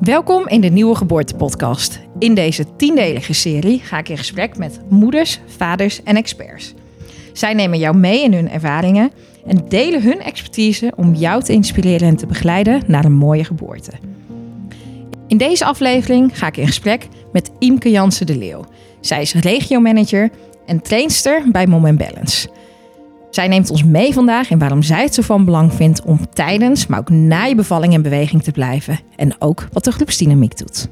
Welkom in de Nieuwe Geboortepodcast. In deze tiendelige serie ga ik in gesprek met moeders, vaders en experts. Zij nemen jou mee in hun ervaringen en delen hun expertise om jou te inspireren en te begeleiden naar een mooie geboorte. In deze aflevering ga ik in gesprek met Imke Jansen de Leeuw. Zij is regiomanager en trainster bij Mom Balance. Zij neemt ons mee vandaag in waarom zij het zo van belang vindt om tijdens, maar ook na je bevalling in beweging te blijven. En ook wat de groepsdynamiek doet.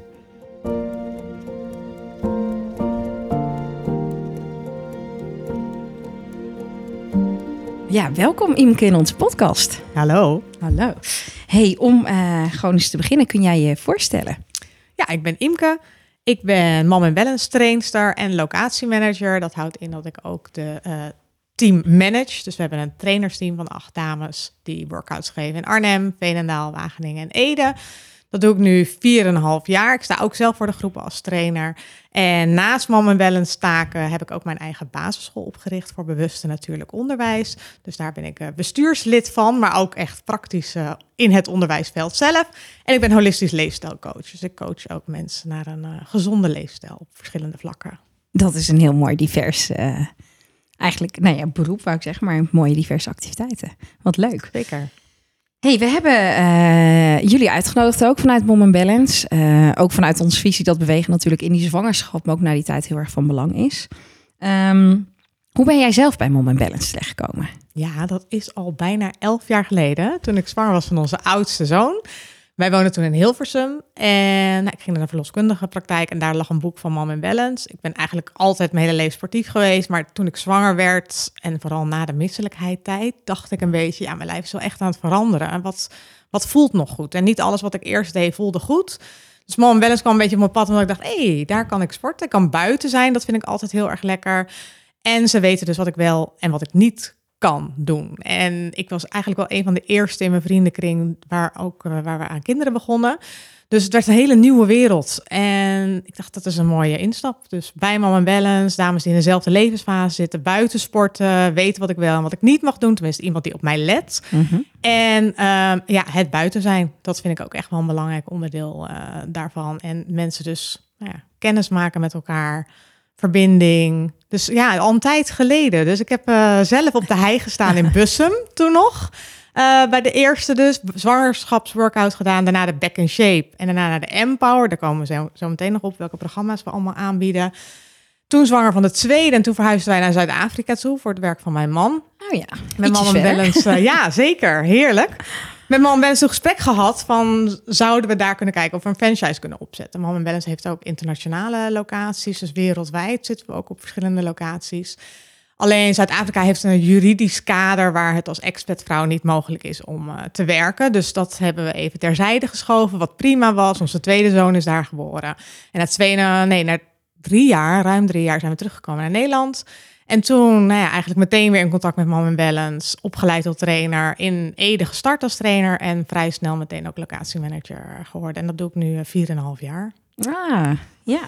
Ja, welkom Imke in onze podcast. Hallo. Hallo. Hey, om uh, gewoon eens te beginnen, kun jij je voorstellen? Ja, ik ben Imke. Ik ben mom en balance trainster en locatiemanager. Dat houdt in dat ik ook de uh, team manage. Dus we hebben een trainersteam van acht dames die workouts geven in Arnhem, Veenendaal, Wageningen en Ede. Dat doe ik nu 4,5 jaar. Ik sta ook zelf voor de groepen als trainer. En naast Mom Balance taken heb ik ook mijn eigen basisschool opgericht voor bewuste natuurlijk onderwijs. Dus daar ben ik eh, bestuurslid van, maar ook echt praktisch uh, in het onderwijsveld zelf. En ik ben holistisch leefstijlcoach. Dus ik coach ook mensen naar een uh, gezonde leefstijl op verschillende vlakken. Dat is een heel mooi divers eigenlijk, nou ja, beroep wou ik zeggen, maar mooie diverse activiteiten. Wat leuk. Zeker. Hey, we hebben uh, jullie uitgenodigd ook vanuit Mom Balance. Uh, ook vanuit onze visie dat bewegen natuurlijk in die zwangerschap, maar ook na die tijd heel erg van belang is. Um, hoe ben jij zelf bij Mom Balance terechtgekomen? Ja, dat is al bijna elf jaar geleden, toen ik zwanger was van onze oudste zoon. Wij woonden toen in Hilversum en nou, ik ging naar een verloskundige praktijk en daar lag een boek van Mom in Balance. Ik ben eigenlijk altijd mijn hele leven sportief geweest, maar toen ik zwanger werd en vooral na de misselijkheid tijd, dacht ik een beetje, ja, mijn lijf is wel echt aan het veranderen. En wat, wat voelt nog goed? En niet alles wat ik eerst deed voelde goed. Dus Mom in Balance kwam een beetje op mijn pad omdat ik dacht, hé, hey, daar kan ik sporten. Ik kan buiten zijn, dat vind ik altijd heel erg lekker. En ze weten dus wat ik wel en wat ik niet kan doen. En ik was eigenlijk wel een van de eerste in mijn vriendenkring waar, ook, eh, waar we aan kinderen begonnen. Dus het werd een hele nieuwe wereld. En ik dacht, dat is een mooie instap. Dus bij Mama Balance, dames die in dezelfde levensfase zitten, buiten sporten, weten wat ik wel en wat ik niet mag doen. Tenminste, iemand die op mij let. Mhm. En uh, ja, het buiten zijn, dat vind ik ook echt wel een belangrijk onderdeel uh, daarvan. En mensen dus nou ja, kennis maken met elkaar verbinding. Dus ja, al een tijd geleden. Dus ik heb uh, zelf op de hei gestaan in Bussum toen nog. Uh, bij de eerste dus zwangerschapsworkout gedaan, daarna de Back in Shape en daarna naar de Empower. Daar komen we zo, zo meteen nog op welke programma's we allemaal aanbieden. Toen zwanger van de tweede en toen verhuisden wij naar Zuid-Afrika toe voor het werk van mijn man. Oh ja, met man en balance. Uh, ja, zeker. Heerlijk met Mom Balance een gesprek gehad van zouden we daar kunnen kijken of we een franchise kunnen opzetten. Mom Balance heeft ook internationale locaties, dus wereldwijd zitten we ook op verschillende locaties. Alleen Zuid-Afrika heeft een juridisch kader waar het als expatvrouw niet mogelijk is om uh, te werken. Dus dat hebben we even terzijde geschoven, wat prima was. Onze tweede zoon is daar geboren. En na twee, nee, na drie jaar, ruim drie jaar, zijn we teruggekomen naar Nederland. En toen nou ja, eigenlijk meteen weer in contact met Mom Balance. Opgeleid tot trainer. In Ede gestart als trainer. En vrij snel meteen ook locatiemanager geworden. En dat doe ik nu 4,5 eh, jaar. Ah, ja.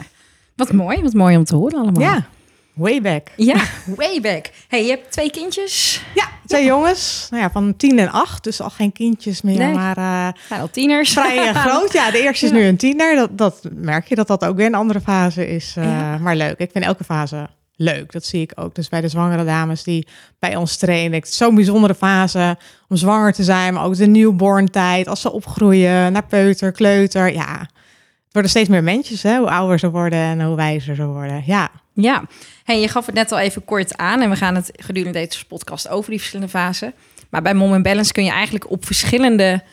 Wat mooi. Wat mooi om te horen allemaal. Ja, way back. Ja, way back. hey, je hebt twee kindjes? Ja, twee jongens. Nou ja, van tien en acht. Dus al geen kindjes meer, nee. maar... Uh, al tieners. Vrij uh, groot. Ja, de eerste is nu een tiener. Dat, dat merk je dat dat ook weer een andere fase is. Uh, ja. Maar leuk. Ik vind elke fase leuk. Dat zie ik ook. Dus bij de zwangere dames die bij ons trainen. Het zo'n bijzondere fase om zwanger te zijn, maar ook de newborn tijd. Als ze opgroeien naar peuter, kleuter. Ja, het worden steeds meer mensjes, hè? hoe ouder ze worden en hoe wijzer ze worden. Ja. Ja, hey, je gaf het net al even kort aan en we gaan het gedurende deze podcast over die verschillende fasen. Maar bij Mom Balance kun je eigenlijk op verschillende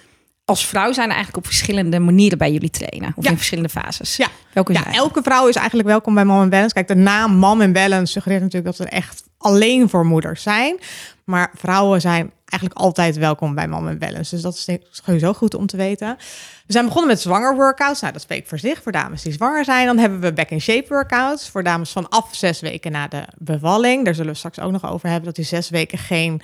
als vrouw zijn eigenlijk op verschillende manieren bij jullie trainen. Of in verschillende fases. Ja, welke ja elke vrouw is eigenlijk welkom bij Mom Balance. Kijk, de naam Mom Balance suggereert natuurlijk dat we echt alleen voor moeders zijn. Maar vrouwen zijn eigenlijk altijd welkom bij Mom Balance. Dus dat is sowieso goed om te weten. We zijn begonnen met zwanger workouts. Nou, dat spreekt voor zich voor dames die zwanger zijn. Dan hebben we back in shape workouts voor dames vanaf zes weken na de bevalling. Daar zullen we straks ook nog over hebben dat die zes weken geen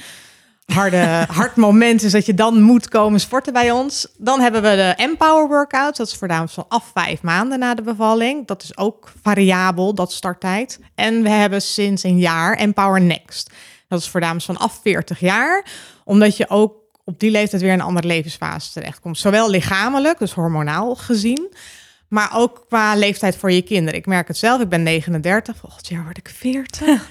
harde, hard moment is dat je dan moet komen sporten bij ons. Dan hebben we de Empower Workout. Dat is voor dames vanaf vijf maanden na de bevalling. Dat is ook variabel, dat starttijd. En we hebben sinds een jaar Empower Next. Dat is voor dames vanaf 40 jaar. Omdat je ook op die leeftijd weer een andere levensfase terechtkomt. Zowel lichamelijk, dus hormonaal gezien, maar ook qua leeftijd voor je kinderen. Ik merk het zelf, ik ben 39, volgend jaar word ik 40.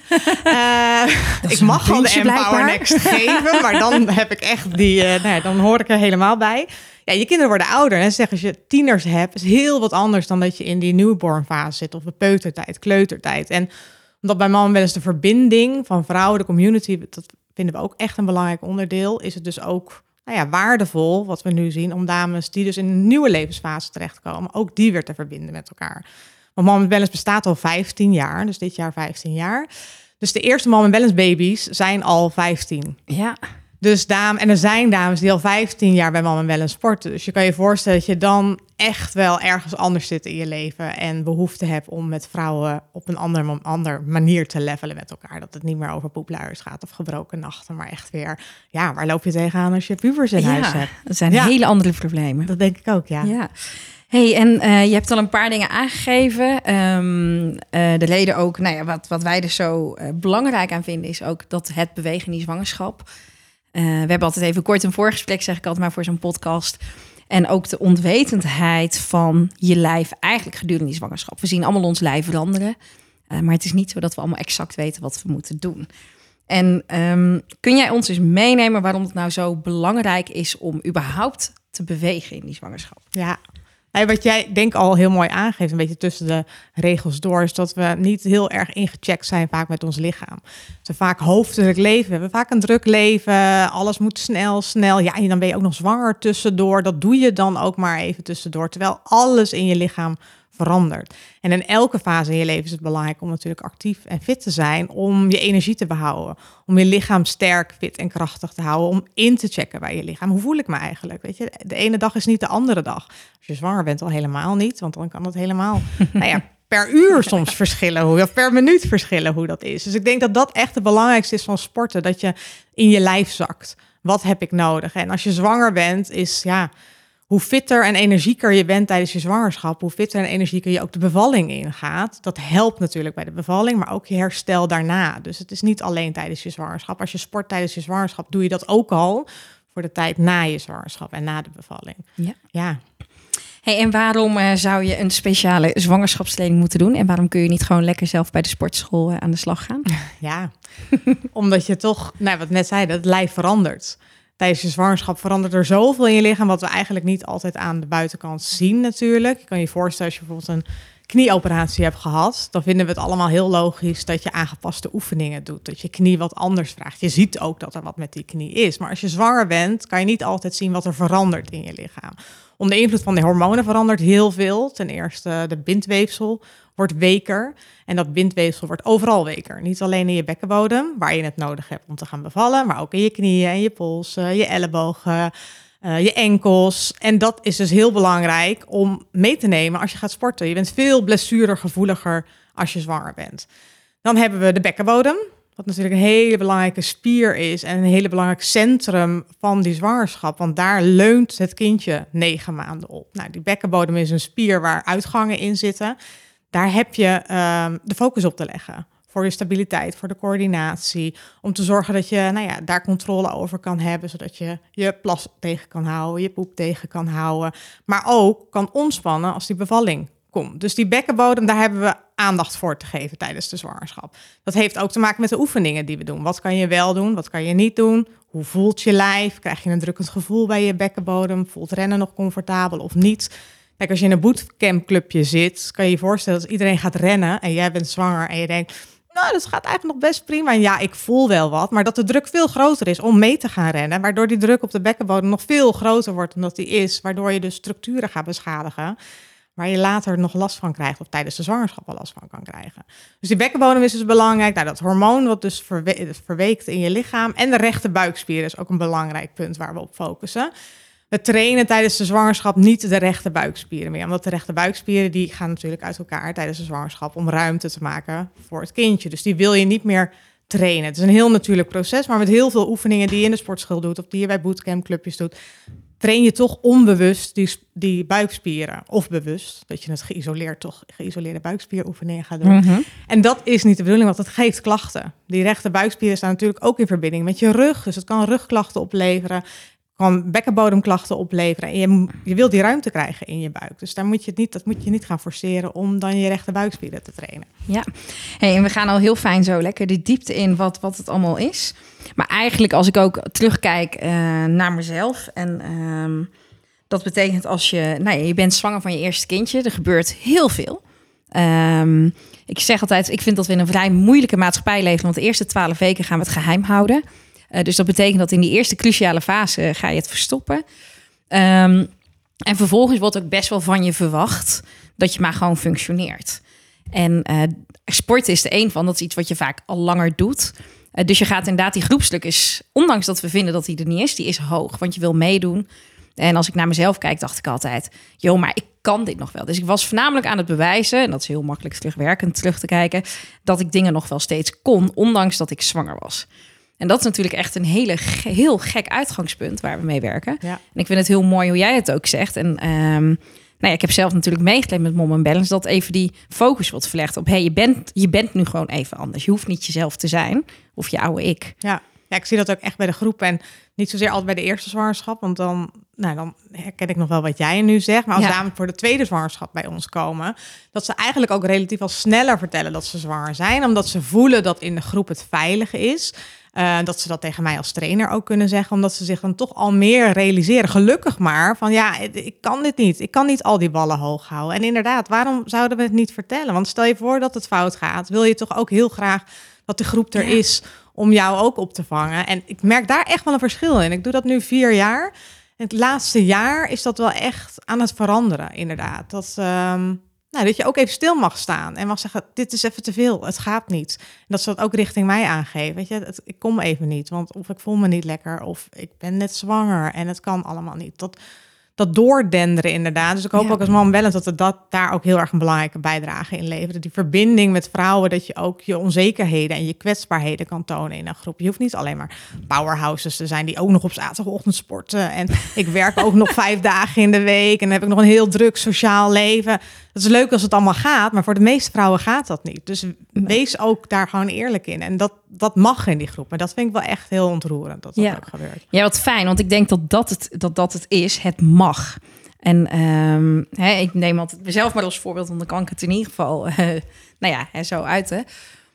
Eh, ik mag al de Empower Next geven, maar dan heb ik echt die, uh, nou ja, dan hoor ik er helemaal bij. Ja, je kinderen worden ouder. En zeg als je tieners hebt, is heel wat anders dan dat je in die newborn fase zit of de peutertijd, kleutertijd. En omdat bij mannen wel eens de verbinding van vrouwen, de community, dat vinden we ook echt een belangrijk onderdeel, is het dus ook nou ja, waardevol, wat we nu zien, om dames die dus in een nieuwe levensfase terechtkomen, ook die weer te verbinden met elkaar. Want Mom Balance bestaat al 15 jaar, dus dit jaar 15 jaar. Dus de eerste Mom Balance baby's zijn al 15. Ja. Dus dames, en er zijn dames die al 15 jaar bij Mama Wel sporten. Dus je kan je voorstellen dat je dan echt wel ergens anders zit in je leven. En behoefte hebt om met vrouwen op een andere, andere manier te levelen met elkaar. Dat het niet meer over poepluiers gaat of gebroken nachten. Maar echt weer, ja, waar loop je tegenaan als je pubers in huis hebt? Dat zijn hele andere problemen. Dat denk ik ook, ja. ja. Hey, en uh, je hebt al een paar dingen aangegeven. Um, uh, de reden ook, nou ja, wat, wat wij er zo uh, belangrijk aan vinden, is ook dat het bewegen in die zwangerschap uh, we hebben altijd even kort een voorgesprek, zeg ik altijd maar voor zo'n podcast. En ook de onwetendheid van je lijf eigenlijk gedurende die zwangerschap. We zien allemaal ons lijf veranderen. Uh, maar het is niet zo dat we allemaal exact weten wat we moeten doen. En um, kun jij ons eens meenemen waarom het nou zo belangrijk is om überhaupt te bewegen in die zwangerschap? Ja, wat jij denk al heel mooi aangeeft, een beetje tussen de regels door, is dat we niet heel erg ingecheckt zijn vaak met ons lichaam. We vaak hoofdelijk leven, we hebben vaak een druk leven, alles moet snel, snel. Ja, en dan ben je ook nog zwanger tussendoor. Dat doe je dan ook maar even tussendoor, terwijl alles in je lichaam verandert. En in elke fase in je leven is het belangrijk om natuurlijk actief en fit te zijn, om je energie te behouden, om je lichaam sterk, fit en krachtig te houden, om in te checken bij je lichaam. Hoe voel ik me eigenlijk? Weet je, de ene dag is niet de andere dag. Als je zwanger bent, al helemaal niet, want dan kan het helemaal, nou ja, per uur soms verschillen, hoe, of per minuut verschillen hoe dat is. Dus ik denk dat dat echt het belangrijkste is van sporten, dat je in je lijf zakt. Wat heb ik nodig? En als je zwanger bent, is ja hoe fitter en energieker je bent tijdens je zwangerschap, hoe fitter en energieker je ook de bevalling ingaat. Dat helpt natuurlijk bij de bevalling, maar ook je herstel daarna. Dus het is niet alleen tijdens je zwangerschap. Als je sport tijdens je zwangerschap, doe je dat ook al voor de tijd na je zwangerschap en na de bevalling. Ja. ja. Hey, en waarom uh, zou je een speciale zwangerschapstraining moeten doen? En waarom kun je niet gewoon lekker zelf bij de sportschool uh, aan de slag gaan? Ja, omdat je toch, nou, wat net zei, dat het lijf verandert tijdens je zwangerschap verandert er zoveel in je lichaam, wat we eigenlijk niet altijd aan de buitenkant zien natuurlijk. Je kan je voorstellen als je bijvoorbeeld een knieoperatie hebt gehad, dan vinden we het allemaal heel logisch dat je aangepaste oefeningen doet, dat je knie wat anders vraagt. Je ziet ook dat er wat met die knie is, maar als je zwanger bent, kan je niet altijd zien wat er verandert in je lichaam. Onder invloed van de hormonen verandert heel veel. Ten eerste de bindweefsel wordt weker. En dat bindweefsel wordt overal weker. Niet alleen in je bekkenbodem, waar je het nodig hebt om te gaan bevallen, maar ook in je knieën en je polsen, je ellebogen, uh, je enkels. En dat is dus heel belangrijk om mee te nemen als je gaat sporten. Je bent veel blessuregevoeliger als je zwanger bent. Dan hebben we de bekkenbodem. Wat natuurlijk een hele belangrijke spier is en een hele belangrijk centrum van die zwangerschap. Want daar leunt het kindje negen maanden op. Nou, die bekkenbodem is een spier waar uitgangen in zitten. Daar heb je um, de focus op te leggen. Voor je stabiliteit, voor de coördinatie. Om te zorgen dat je nou ja, daar controle over kan hebben. Zodat je je plas tegen kan houden, je poep tegen kan houden. Maar ook kan ontspannen als die bevalling komt. Dus die bekkenbodem, daar hebben we aandacht voor te geven tijdens de zwangerschap. Dat heeft ook te maken met de oefeningen die we doen. Wat kan je wel doen, wat kan je niet doen? Hoe voelt je lijf? Krijg je een drukkend gevoel bij je bekkenbodem? Voelt rennen nog comfortabel of niet? Kijk, als je in een bootcampclubje zit, kan je je voorstellen dat iedereen gaat rennen en jij bent zwanger en je denkt, nou, dat gaat eigenlijk nog best prima. En ja, ik voel wel wat, maar dat de druk veel groter is om mee te gaan rennen, waardoor die druk op de bekkenbodem nog veel groter wordt dan dat die is, waardoor je dus structuren gaat beschadigen waar je later nog last van krijgt of tijdens de zwangerschap al last van kan krijgen. Dus die bekkenbodem is dus belangrijk. Nou, dat hormoon wat dus verwe verweekt in je lichaam en de rechte buikspier is ook een belangrijk punt waar we op focussen. We trainen tijdens de zwangerschap niet de rechte buikspieren meer, omdat de rechte buikspieren die gaan natuurlijk uit elkaar tijdens de zwangerschap om ruimte te maken voor het kindje. Dus die wil je niet meer trainen. Het is een heel natuurlijk proces, maar met heel veel oefeningen die je in de sportschool doet of die je bij bootcampclubjes doet, train je toch onbewust die, die buikspieren. Of bewust, dat je het geïsoleerd toch geïsoleerde buikspieroefeningen gaat doen. Mhm. En dat is niet de bedoeling, want het geeft klachten. Die rechte buikspieren staan natuurlijk ook in verbinding met je rug. Dus het kan rugklachten opleveren. Kan bekkenbodemklachten opleveren. En je, je wil die ruimte krijgen in je buik. Dus daar moet je het niet, dat moet je niet gaan forceren om dan je rechte buikspieren te trainen. Ja, hey, en we gaan al heel fijn zo lekker de diepte in wat, wat het allemaal is. Maar eigenlijk als ik ook terugkijk uh, naar mezelf en ehm, dat betekent als je, nou ja, je bent zwanger van je eerste kindje, er gebeurt heel veel. Um, ik zeg altijd, ik vind dat we in een vrij moeilijke maatschappij leven, want de eerste twaalf weken gaan we het geheim houden. Uh, dus dat betekent dat in die eerste cruciale fase ga je het verstoppen. Um, en vervolgens wordt ook best wel van je verwacht dat je maar gewoon functioneert. En uh, sport is er een van, dat is iets wat je vaak al langer doet. Dus je gaat inderdaad die groepsdruk is, ondanks dat we vinden dat die er niet is, die is hoog, want je wil meedoen. En als ik naar mezelf kijk, dacht ik altijd, joh, maar ik kan dit nog wel. Dus ik was voornamelijk aan het bewijzen, en dat is heel makkelijk terugwerkend terug te kijken, dat ik dingen nog wel steeds kon, ondanks dat ik zwanger was. En dat is natuurlijk echt een hele, heel gek uitgangspunt waar we mee werken. Ja. En ik vind het heel mooi hoe jij het ook zegt. En um, nou ja, ik heb zelf natuurlijk meegeleefd met Mom en Balance... dat even die focus wordt verlegd op... hey, je, bent, je bent nu gewoon even anders. Je hoeft niet jezelf te zijn of je oude ik. Ja. Ja, ik zie dat ook echt bij de groep. En niet zozeer altijd bij de eerste zwangerschap... want dan, nou, dan herken ik nog wel wat jij nu zegt. Maar als ja. dames voor de tweede zwangerschap bij ons komen... dat ze eigenlijk ook relatief al sneller vertellen dat ze zwanger zijn... omdat ze voelen dat in de groep het veilig is... Uh, dat ze dat tegen mij als trainer ook kunnen zeggen, omdat ze zich dan toch al meer realiseren. Gelukkig maar van ja, ik kan dit niet. Ik kan niet al die ballen hoog houden. En inderdaad, waarom zouden we het niet vertellen? Want stel je voor dat het fout gaat, wil je toch ook heel graag dat de groep er ja. is om jou ook op te vangen. En ik merk daar echt wel een verschil in. Ik doe dat nu vier jaar. En het laatste jaar is dat wel echt aan het veranderen, inderdaad. Dat. Um, nou, dat je ook even stil mag staan en mag zeggen: Dit is even te veel, het gaat niet. En dat ze dat ook richting mij aangeven. Weet je, ik kom even niet, want of ik voel me niet lekker, of ik ben net zwanger en het kan allemaal niet. Dat, dat doordenderen inderdaad. Dus ik hoop ja. ook als man wel dat het dat daar ook heel erg een belangrijke bijdrage in levert. Die verbinding met vrouwen, dat je ook je onzekerheden en je kwetsbaarheden kan tonen in een groep. Je hoeft niet alleen maar powerhouses te zijn die ook nog op zaterdagochtend sporten. En ik werk ook nog vijf dagen in de week en dan heb ik nog een heel druk sociaal leven. Dat is leuk als het allemaal gaat, maar voor de meeste vrouwen gaat dat niet. Dus wees ook daar gewoon eerlijk in. En dat, dat mag in die groep. Maar dat vind ik wel echt heel ontroerend dat dat ja. ook gebeurt. Ja, wat fijn, want ik denk dat dat het, dat dat het is. Het mag. En um, hè, ik neem altijd mezelf maar als voorbeeld, want dan kan ik het in ieder geval, nou ja, hè, zo uiten.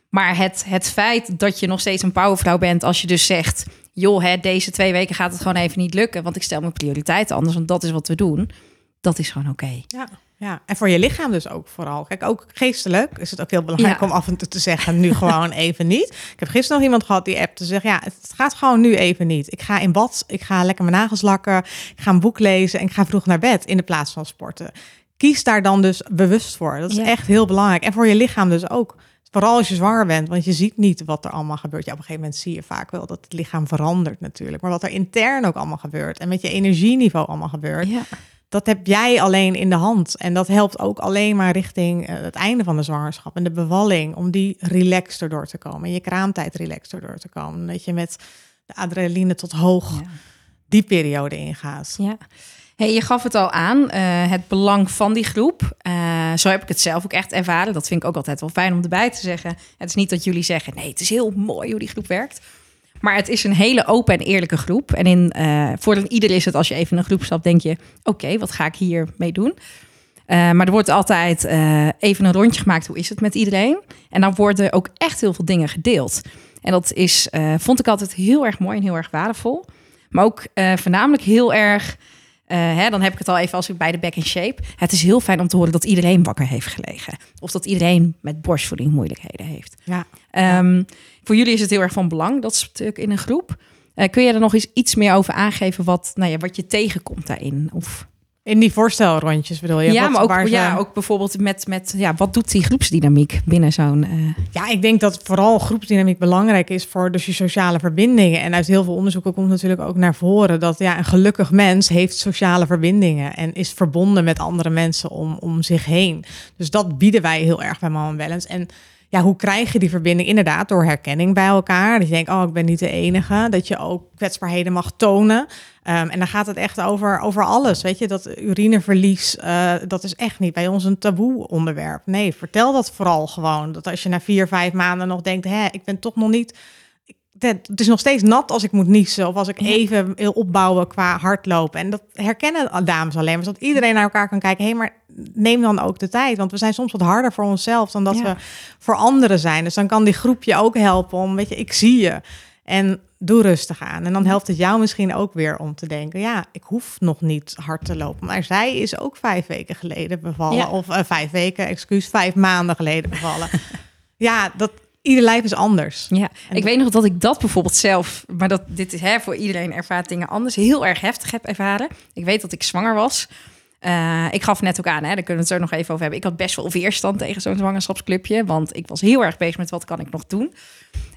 Maar het, het feit dat je nog steeds een powervrouw bent als je dus zegt... joh, hè, deze twee weken gaat het gewoon even niet lukken... want ik stel mijn prioriteiten anders, want dat is wat we doen. Dat is gewoon oké. Okay. Ja. Ja, en voor je lichaam dus ook vooral. Kijk, ook geestelijk is het ook heel belangrijk ja. om af en toe te zeggen, nu gewoon even niet. Ik heb gisteren nog iemand gehad die app te zeggen, ja, het gaat gewoon nu even niet. Ik ga in bad, ik ga lekker mijn nagels lakken, ik ga een boek lezen en ik ga vroeg naar bed in de plaats van sporten. Kies daar dan dus bewust voor. Dat is ja. echt heel belangrijk. En voor je lichaam dus ook. Vooral als je zwanger bent, want je ziet niet wat er allemaal gebeurt. Ja, op een gegeven moment zie je vaak wel dat het lichaam verandert natuurlijk. Maar wat er intern ook allemaal gebeurt en met je energieniveau allemaal gebeurt. Ja dat heb jij alleen in de hand. En dat helpt ook alleen maar richting uh, het einde van de zwangerschap en de bevalling. Om die relaxed erdoor te komen. En je kraamtijd relaxed erdoor te komen. Dat je met de adrenaline tot hoog ja. die periode ingaat. Ja. Hey, je gaf het al aan, uh, het belang van die groep. Uh, zo heb ik het zelf ook echt ervaren. Dat vind ik ook altijd wel fijn om erbij te zeggen. Het is niet dat jullie zeggen, nee, het is heel mooi hoe die groep werkt. Maar het is een hele open en eerlijke groep. En in, uh, voor ieder is het, als je even in een groep stapt, denk je: oké, okay, wat ga ik hier mee doen? Uh, maar er wordt altijd uh, even een rondje gemaakt. Hoe is het met iedereen? En dan worden ook echt heel veel dingen gedeeld. En dat is, vond ik altijd heel erg mooi en heel erg waardevol. Maar ook voornamelijk heel erg. Hè, dan heb ik het al even als ik bij de back in shape. Het is heel fijn om te horen dat iedereen wakker heeft gelegen. Of dat iedereen met borstvoeding moeilijkheden heeft. Ja. Um, voor jullie is het heel erg van belang, dat stuk in een groep. Uh, kun je er nog eens iets meer over aangeven wat, nou ja, wat je tegenkomt daarin? Of... In die voorstelrondjes bedoel je? Ja, wat, maar ook, ze... ja, ook bijvoorbeeld met, met ja, wat doet die groepsdynamiek binnen zo'n... Uh... Ja, ik denk dat vooral groepsdynamiek belangrijk is voor dus je sociale verbindingen. En uit heel veel onderzoeken komt natuurlijk ook naar voren dat ja, een gelukkig mens heeft sociale verbindingen en is verbonden met andere mensen om, om zich heen. Dus dat bieden wij heel erg bij Mama Balance. En ja, hoe krijg je die verbinding? Inderdaad, door herkenning bij elkaar. Dat je denkt, oh, ik ben niet de enige. Dat je ook kwetsbaarheden mag tonen. Um, en dan gaat het echt over, over alles. Weet je, dat urineverlies, uh, dat is echt niet bij ons een taboe onderwerp. Nee, vertel dat vooral gewoon. Dat als je na vier, vijf maanden nog denkt, hè, ik ben toch nog niet het is nog steeds nat als ik moet niezen of als ik even wil opbouwen qua hardlopen. En dat herkennen dames alleen maar, zodat iedereen naar elkaar kan kijken. Hé, maar neem dan ook de tijd, want we zijn soms wat harder voor onszelf dan dat Ja. we voor anderen zijn. Dus dan kan die groep je ook helpen om, weet je, ik zie je. En doe rustig aan. En dan helpt het jou misschien ook weer om te denken, ja, ik hoef nog niet hard te lopen. Maar zij is ook vijf weken geleden bevallen. Ja. Of eh, vijf weken, excuus, vijf maanden geleden bevallen. ja, dat ieder lijf is anders. Ja, En ik weet nog dat ik dat bijvoorbeeld zelf, maar dat dit is hè, voor iedereen ervaart dingen anders, heel erg heftig heb ervaren. Ik weet dat ik zwanger was. Eh, ik gaf net ook aan, hè, daar kunnen we het zo nog even over hebben. Ik had best wel weerstand tegen zo'n zwangerschapsclubje, want ik was heel erg bezig met wat kan ik nog doen.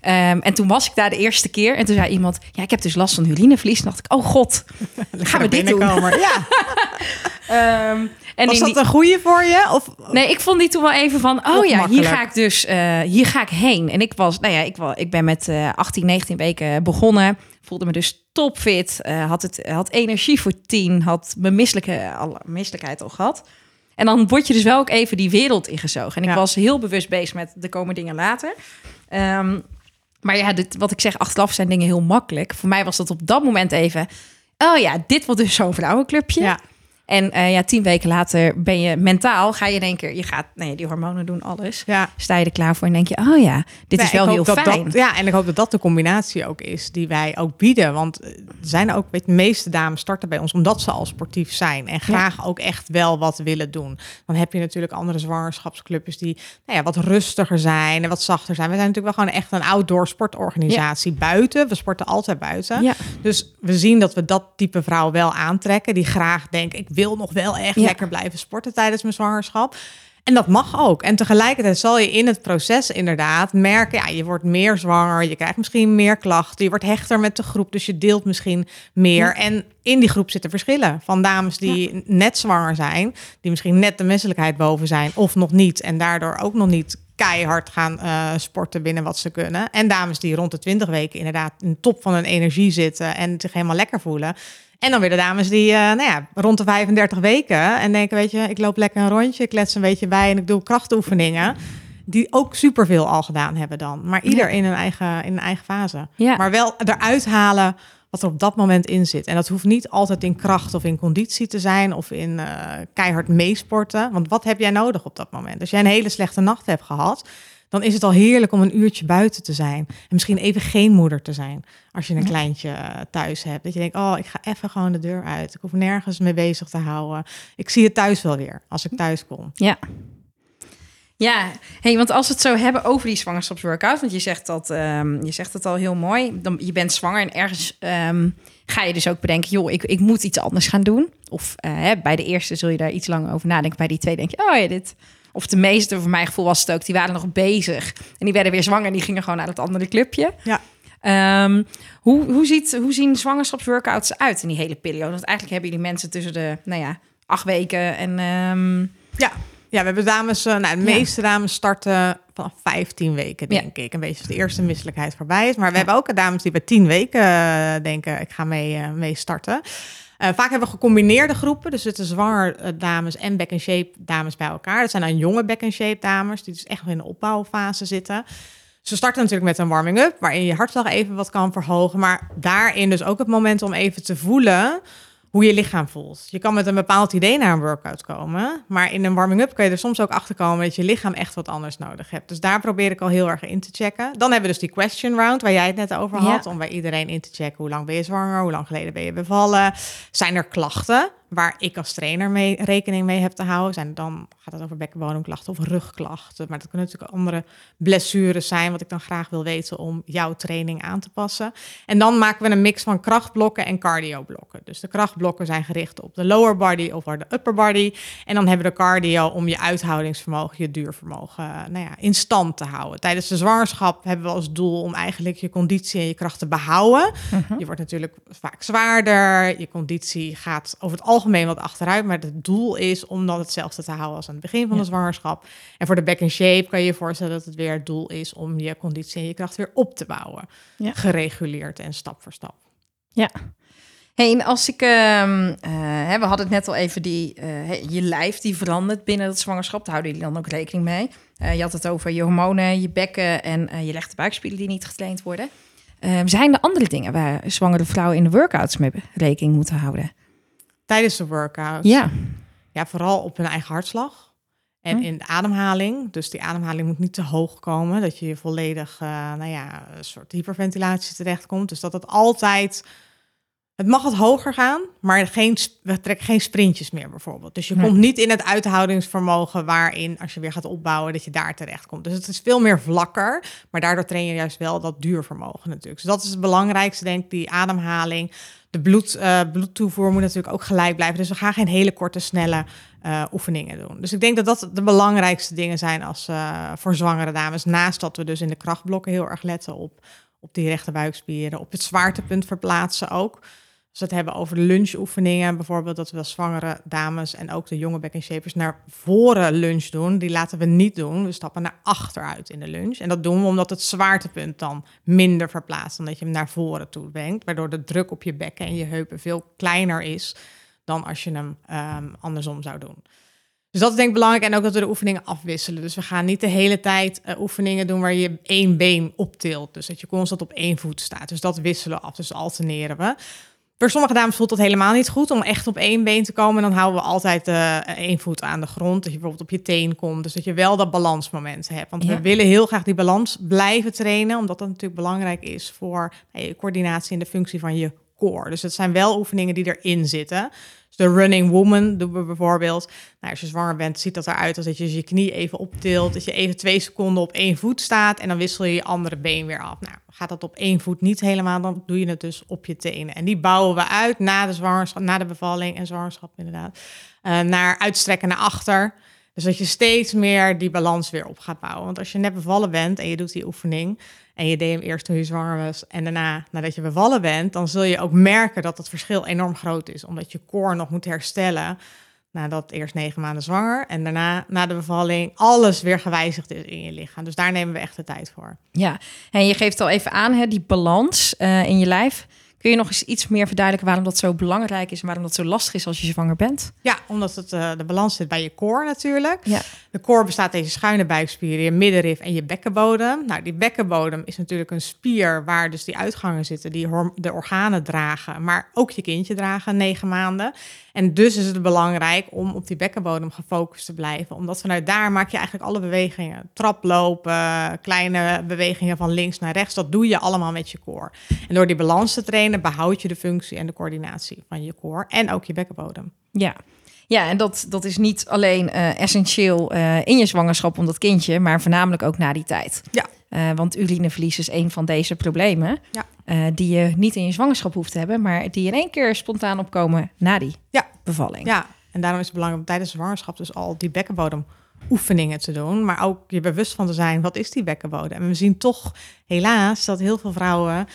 Ehm, en toen was ik daar de eerste keer en toen zei iemand, ja, ik heb dus last van urineverlies. En dacht ik, oh god, gaan we dit doen? Ja. Ehm, en Was dat die- een goede voor je? Of Nee, ik vond die toen wel even van, oh ja, hier ga ik dus, eh, hier ga ik heen. En ik was, nou ja, ik, ik ben met eh 18, 19 weken begonnen. Voelde me dus topfit. eh, had, het, had energie voor tien. Had mijn misselijke, misselijkheid al gehad. En dan word je dus wel ook even die wereld ingezogen. En ik Ja. was heel bewust bezig met de komen dingen later. Ehm, maar ja, dit, wat ik zeg, achteraf zijn dingen heel makkelijk. Voor mij was dat op dat moment even... Oh ja, dit wordt dus zo'n vrouwenclubje. Ja. En eh, ja, tien weken later ben je mentaal, ga je in één keer, je gaat, nee, die hormonen doen alles. Ja. Sta je er klaar voor en denk je, oh ja, dit Nee, is wel heel fijn. Dat, ja, en ik hoop dat dat de combinatie ook is die wij ook bieden. Want eh, er zijn ook, weet de meeste dames starten bij ons omdat ze al sportief zijn en graag ook echt wel wat willen doen. Dan heb je natuurlijk andere zwangerschapsclubjes die nou ja, wat rustiger zijn en wat zachter zijn. We zijn natuurlijk wel gewoon echt een outdoor sportorganisatie buiten. We sporten altijd buiten. Ja. Dus we zien dat we dat type vrouw wel aantrekken. Die graag denken, ik wil nog wel echt Ja. lekker blijven sporten tijdens mijn zwangerschap. En dat mag ook. En tegelijkertijd zal je in het proces inderdaad merken, ja, je wordt meer zwanger, je krijgt misschien meer klachten, je wordt hechter met de groep, dus je deelt misschien meer. Ja. En in die groep zitten verschillen van dames die net zwanger zijn, die misschien net de misselijkheid boven zijn of nog niet en daardoor ook nog niet keihard gaan eh, sporten binnen wat ze kunnen. En dames die rond de 20 weken inderdaad in de top van hun energie zitten en zich helemaal lekker voelen. En dan weer de dames die, eh, nou ja, rond de 35 weken en denken, weet je, ik loop lekker een rondje, ik klets een beetje bij en ik doe krachtoefeningen. Die ook superveel al gedaan hebben dan. Maar ieder Ja. in een eigen, in een eigen fase. Ja. Maar wel eruit halen wat er op dat moment in zit. En dat hoeft niet altijd in kracht of in conditie te zijn of in eh, keihard meesporten. Want wat heb jij nodig op dat moment? Als jij een hele slechte nacht hebt gehad, dan is het al heerlijk om een uurtje buiten te zijn. En misschien even geen moeder te zijn als je een Ja. kleintje eh, thuis hebt. Dat je denkt, oh, ik ga even gewoon de deur uit. Ik hoef nergens mee bezig te houden. Ik zie het thuis wel weer als ik thuis kom. Ja. Ja, hey, want als we het zo hebben over die zwangerschapsworkout, want je zegt dat, ehm, je zegt het al heel mooi, dan, je bent zwanger en ergens ehm, ga je dus ook bedenken, joh, ik, ik moet iets anders gaan doen. Of eh, hè, bij de eerste zul je daar iets langer over nadenken, bij die twee denk je, oh ja, dit. Of de meeste, voor mijn gevoel was het ook, die waren nog bezig en die werden weer zwanger en die gingen gewoon naar het andere clubje. Ja. Ehm, hoe, hoe, ziet, hoe zien zwangerschapsworkouts uit in die hele periode? Want eigenlijk hebben jullie mensen tussen de, nou ja, acht weken en... ehm, Ja. Ja, we hebben dames, eh, nou, de Ja. meeste dames starten vanaf 15 weken, Ja. denk ik. Een beetje als de eerste misselijkheid voorbij is. Maar we hebben ook dames die bij 10 weken eh, denken, ik ga mee, eh, mee starten. Eh, vaak hebben we gecombineerde groepen. Dus het is zwanger eh, dames en back-and-shape dames bij elkaar. Dat zijn dan jonge back-and-shape dames, die dus echt in de opbouwfase zitten. Ze starten natuurlijk met een warming-up, waarin je hartslag even wat kan verhogen. Maar daarin dus ook het moment om even te voelen hoe je lichaam voelt. Je kan met een bepaald idee naar een workout komen, maar in een warming-up kun je er soms ook achter komen dat je lichaam echt wat anders nodig hebt. Dus daar probeer ik al heel erg in te checken. Dan hebben we dus die question round waar jij het net over had, Ja. om bij iedereen in te checken hoe lang ben je zwanger, hoe lang geleden ben je bevallen, zijn er klachten waar ik als trainer mee rekening mee heb te houden. Zijn dan gaat het over bekkenbodemklachten of rugklachten, maar dat kunnen natuurlijk andere blessures zijn wat ik dan graag wil weten om jouw training aan te passen. En dan maken we een mix van krachtblokken en cardioblokken. Dus de krachtblokken zijn gericht op de lower body of de upper body. En dan hebben we de cardio om je uithoudingsvermogen, je duurvermogen eh, nou ja, in stand te houden. Tijdens de zwangerschap hebben we als doel om eigenlijk je conditie en je kracht te behouden. Je wordt natuurlijk vaak zwaarder. Je conditie gaat over het algemeen wat achteruit. Maar het doel is om dat hetzelfde te houden als aan het begin van Ja. de zwangerschap. En voor de back and shape kan je je voorstellen dat het weer het doel is om je conditie en je kracht weer op te bouwen. Ja. Gereguleerd en stap voor stap. Hey, en als ik, eh, hè, we hadden het net al even, die, eh, je lijf die verandert binnen het zwangerschap. Daar houden jullie dan ook rekening mee. Eh, je had het over je hormonen, je bekken en je de buikspieren die niet getraind worden. Ehm, zijn er andere dingen waar zwangere vrouwen in de workouts mee rekening moeten houden? Tijdens de workout. Ja, Ja, vooral op hun eigen hartslag. En Hm. in de ademhaling. Dus die ademhaling moet niet te hoog komen. Dat je volledig, eh, nou ja, een soort hyperventilatie terechtkomt. Dus dat het altijd... Het mag wat hoger gaan, maar geen, we trekken geen sprintjes meer bijvoorbeeld. Dus je Nee. komt niet in het uithoudingsvermogen waarin, als je weer gaat opbouwen, dat je daar terecht komt. Dus het is veel meer vlakker, maar daardoor train je juist wel dat duurvermogen natuurlijk. Dus dat is het belangrijkste, denk ik, die ademhaling. De bloed, eh, bloedtoevoer moet natuurlijk ook gelijk blijven. Dus we gaan geen hele korte, snelle eh, oefeningen doen. Dus ik denk dat dat de belangrijkste dingen zijn als, eh, voor zwangere dames. Naast dat we dus in de krachtblokken heel erg letten op, op die rechte buikspieren. Op het zwaartepunt verplaatsen ook. Als we het hebben over lunchoefeningen, bijvoorbeeld dat we zwangere dames en ook de jonge back shapers naar voren lunch doen, die laten we niet doen. We stappen naar achteruit in de lunch. En dat doen we omdat het zwaartepunt dan minder verplaatst, dan dat je hem naar voren toe brengt, waardoor de druk op je bekken en je heupen veel kleiner is dan als je hem ehm, andersom zou doen. Dus dat is denk ik belangrijk. En ook dat we de oefeningen afwisselen. Dus we gaan niet de hele tijd eh, oefeningen doen waar je één been optilt. Dus dat je constant op één voet staat. Dus dat wisselen af. Dus alterneren we. Voor sommige dames voelt dat helemaal niet goed om echt op één been te komen. Dan houden we altijd eh, één voet aan de grond. Dat je bijvoorbeeld op je teen komt. Dus dat je wel dat balansmoment hebt. Want Ja. we willen heel graag die balans blijven trainen. Omdat dat natuurlijk belangrijk is voor eh, je coördinatie en de functie van je core. Dus het zijn wel oefeningen die erin zitten. De running woman doen we bijvoorbeeld. Nou, als je zwanger bent, ziet dat eruit als dat je je knie even optilt. Dat je even twee seconden op één voet staat. En dan wissel je je andere been weer af. Nou, gaat dat op één voet niet helemaal, dan doe je het dus op je tenen. En die bouwen we uit na de zwangerschap, na de bevalling en zwangerschap inderdaad. eh, naar uitstrekken naar achter. Dus dat je steeds meer die balans weer op gaat bouwen. Want als je net bevallen bent en je doet die oefening... en je deed hem eerst toen je zwanger was... en daarna nadat je bevallen bent... dan zul je ook merken dat het verschil enorm groot is. Omdat je core nog moet herstellen... nadat eerst negen maanden zwanger... en daarna, na de bevalling, alles weer gewijzigd is in je lichaam. Dus daar nemen we echt de tijd voor. ja. En je geeft al even aan, hè, die balans eh, in je lijf. Kun je nog eens iets meer verduidelijken waarom dat zo belangrijk is... en waarom dat zo lastig is als je zwanger bent? Ja, omdat het, eh, de balans zit bij je core natuurlijk. Ja. De core bestaat uit je schuine buikspieren, je middenrif en je bekkenbodem. Nou, die bekkenbodem is natuurlijk een spier waar dus die uitgangen zitten, die de organen dragen, maar ook je kindje dragen, negen maanden. En dus is het belangrijk om op die bekkenbodem gefocust te blijven, omdat vanuit daar maak je eigenlijk alle bewegingen. Traplopen, kleine bewegingen van links naar rechts, dat doe je allemaal met je core. En door die balans te trainen behoud je de functie en de coördinatie van je core en ook je bekkenbodem. Ja. Ja, en dat, dat is niet alleen eh, essentieel eh, in je zwangerschap om dat kindje, maar voornamelijk ook na die tijd. Ja. Eh, want urineverlies is een van deze problemen Ja. Eh, die je niet in je zwangerschap hoeft te hebben, maar die in één keer spontaan opkomen na die Ja. bevalling. Ja, en daarom is het belangrijk om tijdens de zwangerschap dus al die bekkenbodem oefeningen te doen, maar ook je bewust van te zijn, wat is die bekkenbodem? En we zien toch helaas dat heel veel vrouwen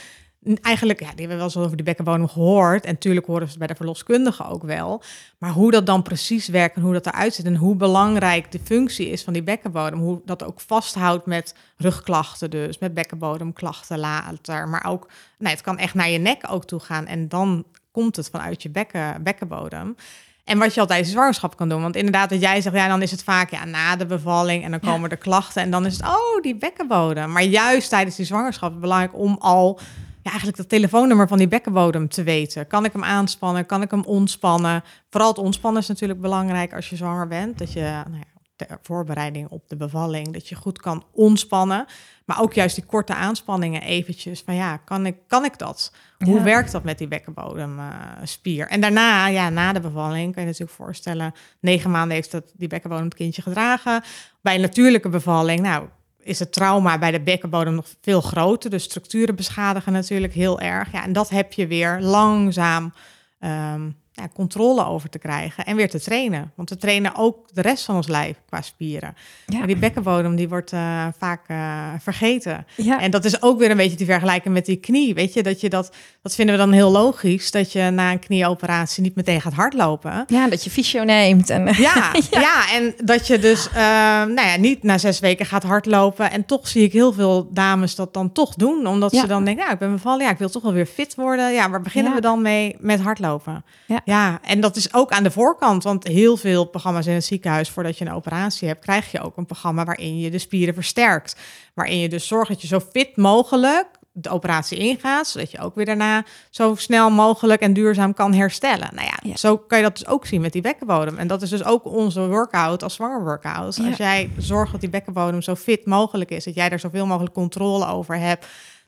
eigenlijk, ja, die hebben wel eens over die bekkenbodem gehoord en natuurlijk horen ze het bij de verloskundige ook wel, maar hoe dat dan precies werkt en hoe dat eruit ziet en hoe belangrijk de functie is van die bekkenbodem, hoe dat ook vasthoudt met rugklachten dus, met bekkenbodemklachten later, maar ook, nee, het kan echt naar je nek ook toe gaan en dan komt het vanuit je bekken, bekkenbodem. En wat je al tijdens de zwangerschap kan doen. Want inderdaad, dat jij zegt, ja, dan is het vaak ja, na de bevalling en dan Ja. komen de klachten. En dan is het, oh, die bekkenbodem. Maar juist tijdens die zwangerschap is het belangrijk om al ja, eigenlijk dat telefoonnummer van die bekkenbodem te weten. Kan ik hem aanspannen? Kan ik hem ontspannen? Vooral het ontspannen is natuurlijk belangrijk als je zwanger bent. Dat je nou ja, ter voorbereiding op de bevalling, dat je goed kan ontspannen. Maar ook juist die korte aanspanningen eventjes van ja, kan ik, kan ik dat? Hoe Ja. werkt dat met die bekkenbodemspier? en daarna, ja, na de bevalling, kan je natuurlijk voorstellen, negen maanden heeft dat die bekkenbodem het kindje gedragen. Bij een natuurlijke bevalling, nou, is het trauma bij de bekkenbodem nog veel groter. De structuren beschadigen natuurlijk heel erg. Ja, en dat heb je weer langzaam ehm, ja, controle over te krijgen en weer te trainen. Want we trainen ook de rest van ons lijf qua spieren. Ja. Maar die bekkenbodem die wordt eh, vaak eh, vergeten. Ja. En dat is ook weer een beetje te vergelijken met die knie. Weet je, dat je dat, dat vinden we dan heel logisch. Dat je na een knieoperatie niet meteen gaat hardlopen. ja, dat je fysio neemt. En, Ja, ja. en dat je dus eh, nou ja, niet na zes weken gaat hardlopen. En toch zie ik heel veel dames dat dan toch doen. Omdat ze dan denken, ja, ik ben bevallen. Ja, ik wil toch wel weer fit worden. Ja, waar beginnen we dan mee? Met hardlopen. Ja. Ja, en dat is ook aan de voorkant. Want heel veel programma's in het ziekenhuis, voordat je een operatie hebt, krijg je ook een programma waarin je de spieren versterkt. Waarin je dus zorgt dat je zo fit mogelijk de operatie ingaat, zodat je ook weer daarna zo snel mogelijk en duurzaam kan herstellen. Nou ja, Ja. zo kan je dat dus ook zien met die bekkenbodem. En dat is dus ook onze workout als zwanger workout. Ja. Als jij zorgt dat die bekkenbodem zo fit mogelijk is, dat jij er zoveel mogelijk controle over hebt,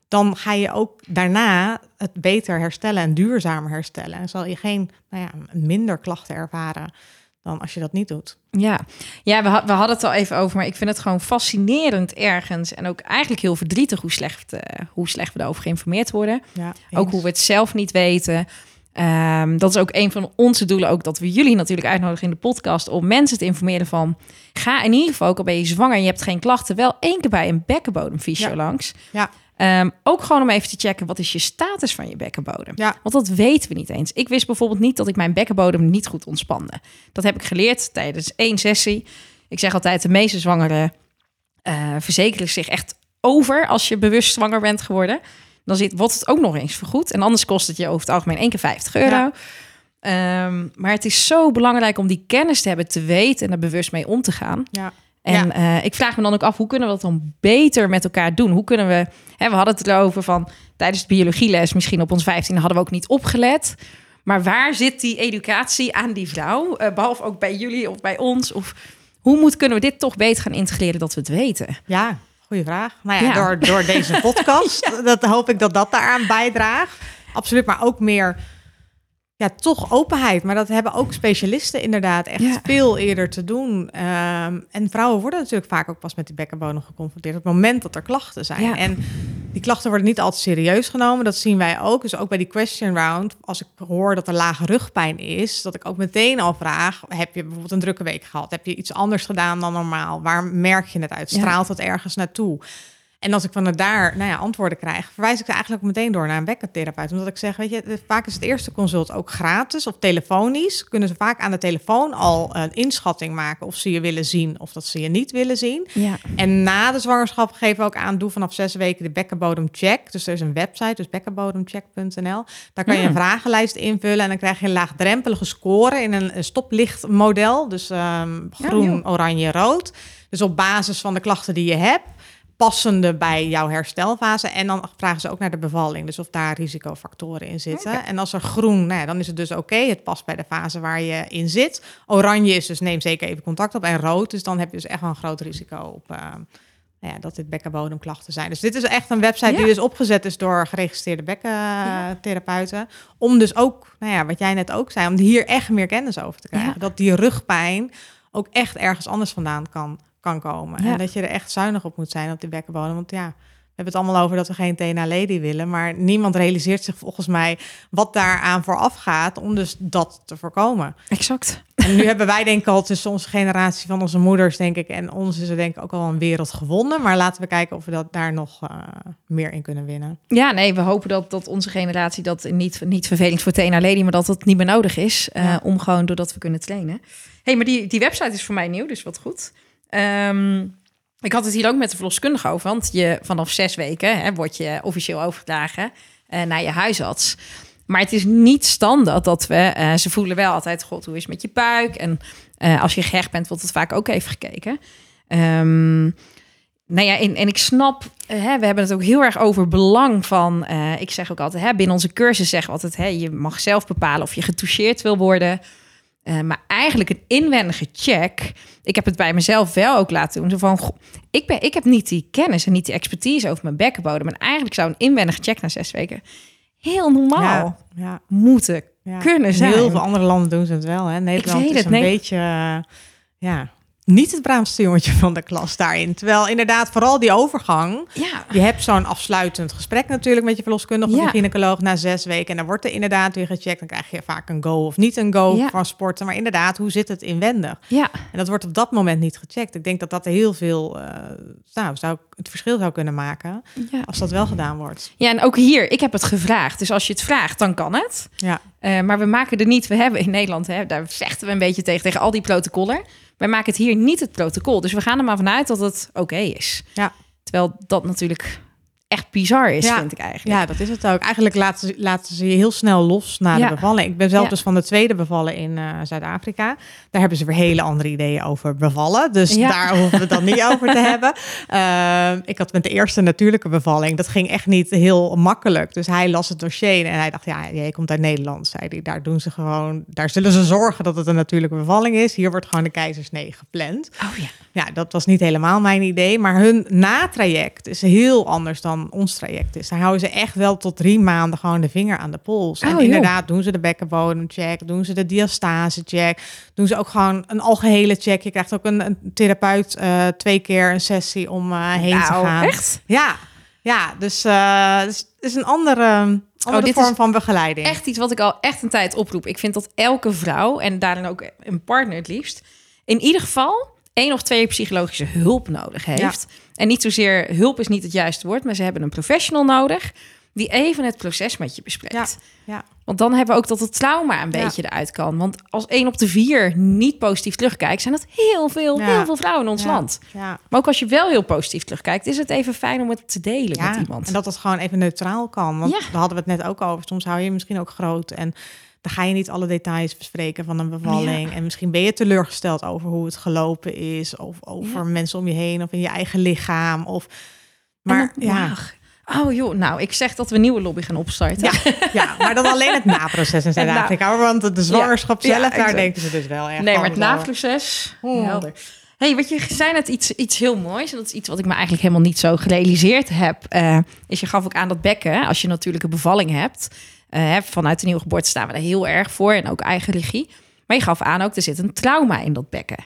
dan ga je ook daarna het beter herstellen en duurzamer herstellen. En zal je geen nou ja, minder klachten ervaren dan als je dat niet doet. Ja, ja we, we hadden het al even over, maar ik vind het gewoon fascinerend ergens. En ook eigenlijk heel verdrietig hoe slecht, eh, hoe slecht we erover geïnformeerd worden. Ja, Ook hoe we het zelf niet weten. Ehm, dat is ook een van onze doelen, ook dat we jullie natuurlijk uitnodigen in de podcast om mensen te informeren van ga in ieder geval, ook al ben je zwanger en je hebt geen klachten, wel één keer bij een bekkenbodemfysio Ja. langs. Ja. Ehm, ook gewoon om even te checken wat is je status van je bekkenbodem. Ja. Want dat weten we niet eens. Ik wist bijvoorbeeld niet dat ik mijn bekkenbodem niet goed ontspande. Dat heb ik geleerd tijdens één sessie. Ik zeg altijd, de meeste zwangeren eh, verzekeren zich echt over als je bewust zwanger bent geworden. Dan zit, wordt het ook nog eens vergoed. En anders kost het je over het algemeen één keer 50 euro. Ja. Ehm, maar het is zo belangrijk om die kennis te hebben, te weten en er bewust mee om te gaan. Ja. En eh, ik vraag me dan ook af, hoe kunnen we dat dan beter met elkaar doen? Hoe kunnen we, hè, we hadden het erover van tijdens de biologieles, misschien op ons 15 hadden we ook niet opgelet. Maar waar zit die educatie aan die vrouw? Eh, behalve ook bij jullie of bij ons? Of hoe moet, kunnen we dit toch beter gaan integreren dat we het weten? Ja, goede vraag. Nou ja, Ja. Door, door deze podcast, dat hoop ik dat dat daaraan bijdraagt. Absoluut, maar ook meer, ja, toch openheid. Maar dat hebben ook specialisten inderdaad echt Ja. veel eerder te doen. Ehm, en vrouwen worden natuurlijk vaak ook pas met die bekkenbodem geconfronteerd op het moment dat er klachten zijn. Ja. En die klachten worden niet altijd serieus genomen. Dat zien wij ook. Dus ook bij die question round, als ik hoor dat er lage rugpijn is, dat ik ook meteen al vraag: heb je bijvoorbeeld een drukke week gehad? Heb je iets anders gedaan dan normaal? Waar merk je het uit? Straalt het ergens naartoe? En als ik van daar nou ja, antwoorden krijg, verwijs ik ze eigenlijk meteen door naar een bekkentherapeut. Omdat ik zeg, weet je, vaak is het eerste consult ook gratis of telefonisch. Kunnen ze vaak aan de telefoon al een inschatting maken of ze je willen zien of dat ze je niet willen zien. Ja. En na de zwangerschap geven we ook aan, doe vanaf zes weken de bekkenbodemcheck. Dus er is een website, dus bekkenbodemcheck.nl. Daar kan je een Hmm. vragenlijst invullen en dan krijg je een laagdrempelige score in een, stoplichtmodel. Dus ehm, groen, joh. oranje, rood. Dus op basis van de klachten die je hebt, passende bij jouw herstelfase. En dan vragen ze ook naar de bevalling, dus of daar risicofactoren in zitten. En als er groen, nou ja, dan is het dus oké. Het past bij de fase waar je in zit. Oranje is dus neem zeker even contact op. En rood, dus dan heb je dus echt wel een groot risico op... eh, nou ja, dat dit bekkenbodemklachten zijn. Dus dit is echt een website Ja. die dus opgezet is door geregistreerde bekkentherapeuten. Om dus ook, nou ja, wat jij net ook zei, om hier echt meer kennis over te krijgen. Dat die rugpijn ook echt ergens anders vandaan kan, kan komen. Ja. En dat je er echt zuinig op moet zijn op die bekkenbodem. Want ja, we hebben het allemaal over dat we geen TNA lady willen. Maar niemand realiseert zich volgens mij wat daaraan vooraf gaat om dus dat te voorkomen. Exact. En nu hebben wij denk ik al tussen onze generatie van onze moeders, denk ik, en ons is er denk ik ook al een wereld gewonnen. Maar laten we kijken of we dat daar nog eh, meer in kunnen winnen. Ja, nee, we hopen dat, dat onze generatie dat niet, niet vervelend voor Tena Lady, maar dat het niet meer nodig is. eh, Ja. Om gewoon doordat we kunnen trainen. hey, maar die, die website is voor mij nieuw, dus wat goed. Ehm, ik had het hier ook met de verloskundige over, want je, vanaf zes weken hè, word je officieel overgedragen eh, naar je huisarts. Maar het is niet standaard dat we, eh, ze voelen wel altijd, god, hoe is het met je buik? En eh, als je gehecht bent, wordt het vaak ook even gekeken. Ehm, nou ja, en, en ik snap, hè, we hebben het ook heel erg over belang van, ik zeg ook altijd, hè, binnen onze cursus zeggen we altijd, hè, je mag zelf bepalen of je getoucheerd wil worden. Eh, maar eigenlijk een inwendige check. Ik heb het bij mezelf wel ook laten doen. Zo van, goh, ik, ben, ik heb niet die kennis en niet die expertise over mijn bekkenbodem. En eigenlijk zou een inwendige check na zes weken heel normaal Ja, ja, moeten ja. kunnen zijn. Heel veel andere landen doen ze het wel. Hè? Nederland is een nee. beetje, eh, ja, niet het braafste jongetje van de klas daarin. Terwijl inderdaad vooral die overgang. Ja, Je hebt zo'n afsluitend gesprek natuurlijk met je verloskundige of je gynaecoloog na zes weken. En dan wordt er inderdaad weer gecheckt. Dan krijg je vaak een go of niet een go Ja. van sporten. Maar inderdaad, hoe zit het inwendig? ja. En dat wordt op dat moment niet gecheckt. Ik denk dat dat heel veel, eh, nou, zou het verschil zou kunnen maken ja. als dat wel gedaan wordt. Ja, en ook hier, ik heb het gevraagd. Dus als je het vraagt, dan kan het. Ja, Eh, maar we maken er niet, we hebben in Nederland, hè, daar vechten we een beetje tegen, tegen al die protocollen. Wij maken het hier niet het protocol. Dus we gaan er maar vanuit dat het oké is. Ja. Terwijl dat natuurlijk echt bizar is, Ja. vind ik eigenlijk. Ja, dat is het ook. Eigenlijk laten ze, laten ze je heel snel los na Ja. de bevalling. Ik ben zelf Ja. dus van de tweede bevallen in eh, Zuid-Afrika. Daar hebben ze weer hele andere ideeën over bevallen. Dus daar hoeven we het dan niet over te hebben. Ehm, ik had met de eerste natuurlijke bevalling. Dat ging echt niet heel makkelijk. Dus hij las het dossier en hij dacht, ja, jij komt uit Nederland, zei hij. Daar doen ze gewoon, daar zullen ze zorgen dat het een natuurlijke bevalling is. Hier wordt gewoon de keizersnee gepland. Oh ja. Ja, dat was niet helemaal mijn idee. Maar hun natraject is heel anders dan ons traject is. Daar houden ze echt wel tot drie maanden gewoon de vinger aan de pols. Oh, en joh. inderdaad doen ze de bekkenbodemcheck, doen ze de diastasecheck, doen ze ook gewoon een algehele check. Je krijgt ook een, een therapeut eh, twee keer een sessie om eh, heen te gaan. echt? Ja, ja dus eh, dus het is een andere, andere Oh, dit vorm is van begeleiding. Echt iets wat ik al echt een tijd oproep. Ik vind dat elke vrouw, en daarin ook een partner het liefst, in ieder geval één of twee psychologische hulp nodig heeft. En niet zozeer, hulp is niet het juiste woord, maar ze hebben een professional nodig die even het proces met je bespreekt. Ja, ja. Want dan hebben we ook dat het trauma een Ja. beetje eruit kan. Want als één op de vier niet positief terugkijkt, zijn dat heel veel, Ja. heel veel vrouwen in ons Ja. land. Ja. Maar ook als je wel heel positief terugkijkt, is het even fijn om het te delen met iemand. En dat het gewoon even neutraal kan. Want Ja. daar hadden we het net ook over. Soms hou je je misschien ook groot. En dan ga je niet alle details bespreken van een bevalling. En misschien ben je teleurgesteld over hoe het gelopen is. Of over mensen om je heen. Of in je eigen lichaam. Of... Maar ja. Oh joh, nou, ik zeg dat we een nieuwe lobby gaan opstarten. Ja, ja, maar dan alleen het naproces in Zuid-Afrika. Want de zwangerschap Ja, zelf, daar exact. denken ze dus wel echt Nee, maar het naproces. Oeh. Helder. hey, wat je zei net iets, iets heel moois. En dat is iets wat ik me eigenlijk helemaal niet zo gerealiseerd heb. eh, is je gaf ook aan dat bekken, als je natuurlijke bevalling hebt. Eh, vanuit de nieuwe geboorte staan we er heel erg voor. En ook eigen regie. Maar je gaf aan ook, er zit een trauma in dat bekken.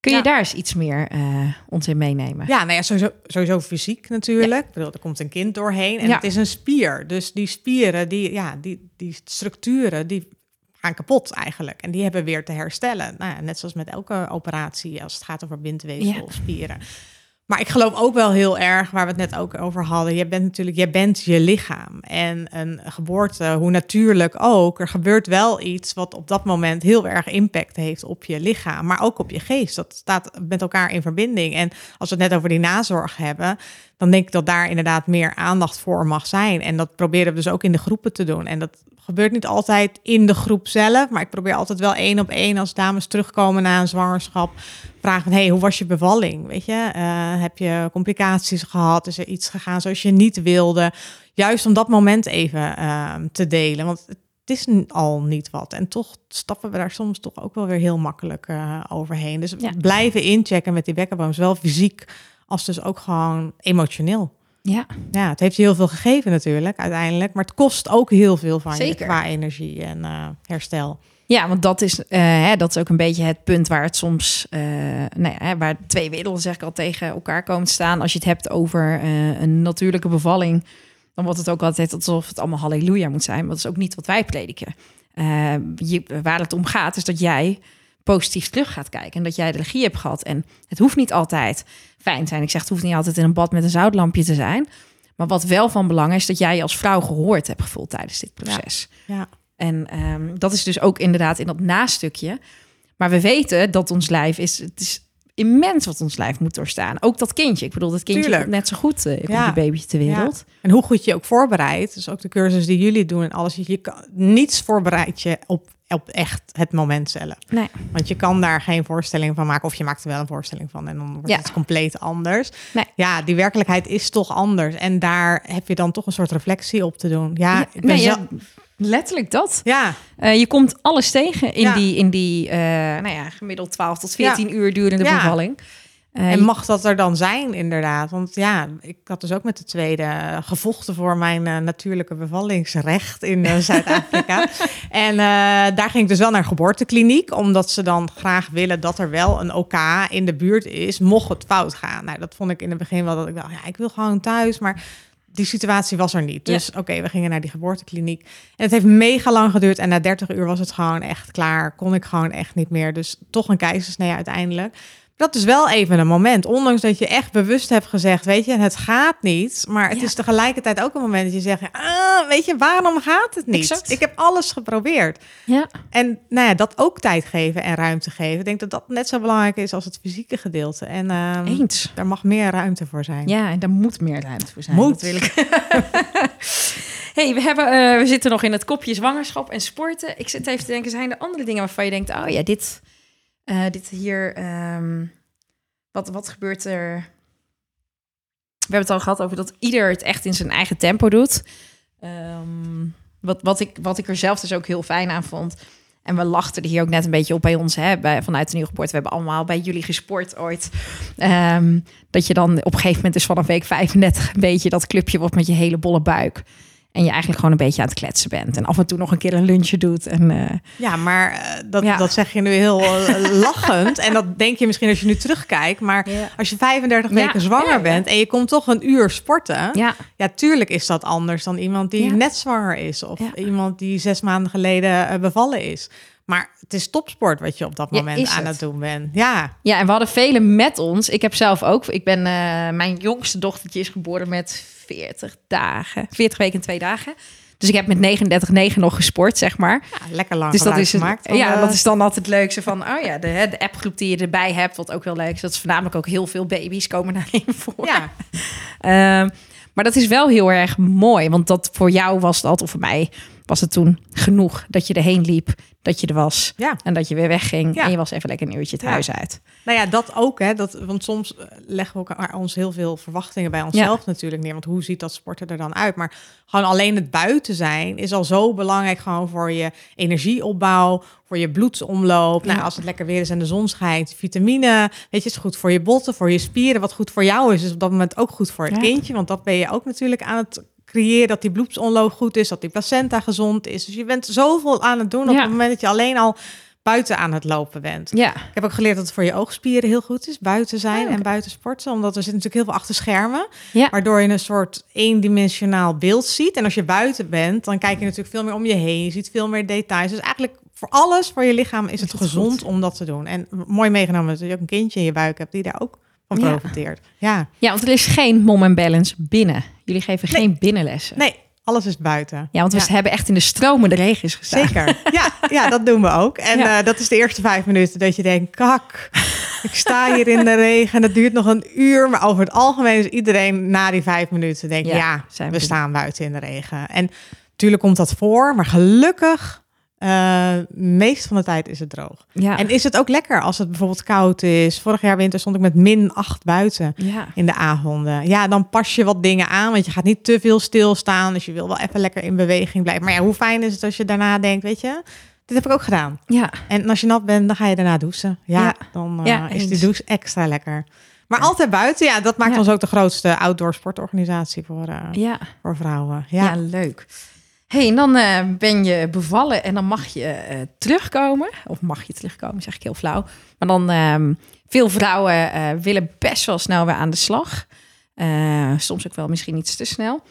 Kun je Ja. daar eens iets meer eh, ons in meenemen? Ja, nou ja, sowieso, sowieso fysiek natuurlijk. Bedoel, er komt een kind doorheen en Ja. het is een spier. Dus die spieren, die, ja, die, die structuren, die gaan kapot eigenlijk. En die hebben weer te herstellen. Nou ja, net zoals met elke operatie als het gaat over bindweefsel Ja. of spieren. Maar ik geloof ook wel heel erg, waar we het net ook over hadden. Je bent natuurlijk, je bent je lichaam. En een geboorte, hoe natuurlijk ook, er gebeurt wel iets wat op dat moment heel erg impact heeft op je lichaam, maar ook op je geest. Dat staat met elkaar in verbinding. En als we het net over die nazorg hebben, dan denk ik dat daar inderdaad meer aandacht voor mag zijn. En dat proberen we dus ook in de groepen te doen. En dat gebeurt niet altijd in de groep zelf, maar ik probeer altijd wel één op één als dames terugkomen na een zwangerschap. Vragen van, hey, hoe was je bevalling? Weet je, Eh, heb je complicaties gehad? Is er iets gegaan zoals je niet wilde? Juist om dat moment even ehm, te delen, want het is al niet wat. En toch stappen we daar soms toch ook wel weer heel makkelijk eh, overheen. Dus Ja. blijven inchecken met die bekkenboom, zowel fysiek als dus ook gewoon emotioneel. Ja, Ja, het heeft je heel veel gegeven natuurlijk, uiteindelijk. Maar het kost ook heel veel van je Zeker. qua energie en eh, herstel. Ja, want dat is, eh, hè, dat is ook een beetje het punt waar het soms, nou ja, hè, waar twee werelden zeg ik al tegen elkaar komen te staan. Als je het hebt over een natuurlijke bevalling, dan wordt het ook altijd alsof het allemaal halleluja moet zijn. Maar dat is ook niet wat wij prediken. Je, waar het om gaat, is dat jij positief terug gaat kijken en dat jij de regie hebt gehad. En het hoeft niet altijd fijn te zijn. Ik zeg, het hoeft niet altijd in een bad met een zoutlampje te zijn. Maar wat wel van belang is, dat jij je als vrouw gehoord hebt gevoeld tijdens dit proces. Ja, En ehm, dat is dus ook inderdaad in dat nastukje. Maar we weten dat ons lijf is... Het is immens wat ons lijf moet doorstaan. Ook dat kindje. Ik bedoel, dat kindje Tuurlijk. komt net zo goed komt Ja. die babytje ter wereld. En hoe goed je ook voorbereidt, dus ook de cursus die jullie doen en alles, je kan, niets voorbereid je op, op echt het moment zelf. Nee. Want je kan daar geen voorstelling van maken, of je maakt er wel een voorstelling van en dan wordt Ja. het compleet anders. Nee. Ja, die werkelijkheid is toch anders en daar heb je dan toch een soort reflectie op te doen. Ja, Ja, ik ben nee, ja, letterlijk dat. ja, Eh, je komt alles tegen in die, in die eh, nou ja, gemiddeld 12 tot 14 uur durende Ja. bevalling. Eh, En mag dat er dan zijn, inderdaad? Want ja, ik had dus ook met de tweede eh, gevochten voor mijn eh, natuurlijke bevallingsrecht in Zuid-Afrika. en daar ging ik dus wel naar geboortekliniek, omdat ze dan graag willen dat er wel een OK in de buurt is, mocht het fout gaan. Nou, dat vond ik in het begin wel dat ik dacht, ja, ik wil gewoon thuis, maar die situatie was er niet. Dus oké, we gingen naar die geboortekliniek. En het heeft mega lang geduurd. En na 30 uur was het gewoon echt klaar. Kon ik gewoon echt niet meer. Dus toch een keizersnee uiteindelijk. Dat is wel even een moment. Ondanks dat je echt bewust hebt gezegd, weet je, het gaat niet. Maar het Ja. is tegelijkertijd ook een moment dat je zegt, ah, weet je, waarom gaat het niet? Exact. Ik heb alles geprobeerd. Ja. En nou ja, dat ook tijd geven en ruimte geven. Ik denk dat dat net zo belangrijk is als het fysieke gedeelte. En ehm, Eens. daar mag meer ruimte voor zijn. Ja, en daar moet meer ruimte voor zijn. Moet. Ik. hey, we, hebben, eh, we zitten nog in het kopje zwangerschap en sporten. Ik zit even te denken, zijn er andere dingen waarvan je denkt... oh ja, dit, eh, dit hier... ehm, wat, wat gebeurt er... We hebben het al gehad over dat ieder het echt in zijn eigen tempo doet. Ehm, wat, wat, ik, wat ik er zelf dus ook heel fijn aan vond... En we lachten er hier ook net een beetje op bij ons, hè, bij, vanuit de Nieuwgeboorte. We hebben allemaal bij jullie gesport ooit. Ehm, dat je dan op een gegeven moment dus vanaf week 35 een beetje dat clubje wordt met je hele bolle buik. En je eigenlijk gewoon een beetje aan het kletsen bent. En af en toe nog een keer een lunchje doet. En eh, Ja, maar eh, dat, Ja. dat zeg je nu heel eh, lachend. En dat denk je misschien als je nu terugkijkt. Maar Ja. als je 35 Ja, weken zwanger bent en je komt toch een uur sporten. ja, Ja, tuurlijk is dat anders dan iemand die net zwanger is. Of iemand die zes maanden geleden bevallen is. Maar het is topsport wat je op dat moment aan het. het doen bent. Ja, ja, en we hadden velen met ons. Ik heb zelf ook. Ik ben, mijn jongste dochtertje is geboren met 40 dagen. 40 weken en twee dagen. Dus ik heb met 39,9 nog gesport, zeg maar. ja lekker lang Dus dat is, het, ja, dat is dan altijd het leukste van, oh ja, de, de appgroep die je erbij hebt, wat ook heel leuk is. Dat is voornamelijk ook heel veel baby's komen daarin voor. Ja, Ehm, maar dat is wel heel erg mooi, want dat voor jou was dat, of voor mij was het toen genoeg dat je erheen liep, dat je er was ja. en dat je weer wegging Ja. en je was even lekker een uurtje het Ja. huis uit. Nou ja, dat ook. Hè, dat, want soms eh, leggen we elkaar ons heel veel verwachtingen bij onszelf natuurlijk neer. Want hoe ziet dat sporten er dan uit? Maar gewoon alleen het buiten zijn is al zo belangrijk gewoon voor je energieopbouw, voor je bloedsomloop. Nou, als het lekker weer is en de zon schijnt, vitamine. Weet je, is goed voor je botten, voor je spieren. Wat goed voor jou is, is op dat moment ook goed voor het kindje. Want dat ben je ook natuurlijk aan het creëren. Dat die bloedsomloop goed is, dat die placenta gezond is. Dus je bent zoveel aan het doen op Ja. het moment dat je alleen al buiten aan het lopen bent. Ja, Ik heb ook geleerd dat het voor je oogspieren heel goed is, buiten zijn oké. en buiten sporten. Omdat er zit natuurlijk heel veel achter schermen, ja, waardoor je een soort eendimensionaal beeld ziet. En als je buiten bent, dan kijk je natuurlijk veel meer om je heen. Je ziet veel meer details. Dus eigenlijk voor alles, voor je lichaam, is het het gezond goed. om dat te doen. En mooi meegenomen dat je ook een kindje in je buik hebt die daar ook van Ja. profiteert. Ja, ja, want er is geen mom en balance binnen. Jullie geven Nee. geen binnenlessen. nee, alles is buiten. Ja, want we Ja. hebben echt in de stromende regens gestaan. Zeker. Ja, ja, dat doen we ook. En Ja. eh, dat is de eerste vijf minuten dat je denkt, kak, ik sta hier in de regen en het duurt nog een uur. Maar over het algemeen is iedereen na die vijf minuten denkt, Ja, ja, we we staan buiten in de regen. En natuurlijk komt dat voor, maar gelukkig, eh meest van de tijd is het droog. Ja, En is het ook lekker als het bijvoorbeeld koud is. Vorig jaar winter stond ik met min 8 buiten ja. in de avonden. Ja, dan pas je wat dingen aan, want je gaat niet te veel stilstaan. Dus je wil wel even lekker in beweging blijven. Maar ja, hoe fijn is het als je daarna denkt, weet je, dit heb ik ook gedaan. ja. En als je nat bent, dan ga je daarna douchen. Ja, Ja. dan eh, Ja, is die douche extra lekker. Maar altijd buiten, ja, dat maakt ons ook de grootste outdoor sportorganisatie voor, ja. voor vrouwen. Ja, leuk. Hey, en dan eh, ben je bevallen en dan mag je eh, terugkomen. Of mag je terugkomen, zeg ik heel flauw. Maar dan, ehm veel vrouwen eh, willen best wel snel weer aan de slag. Soms ook wel misschien iets te snel.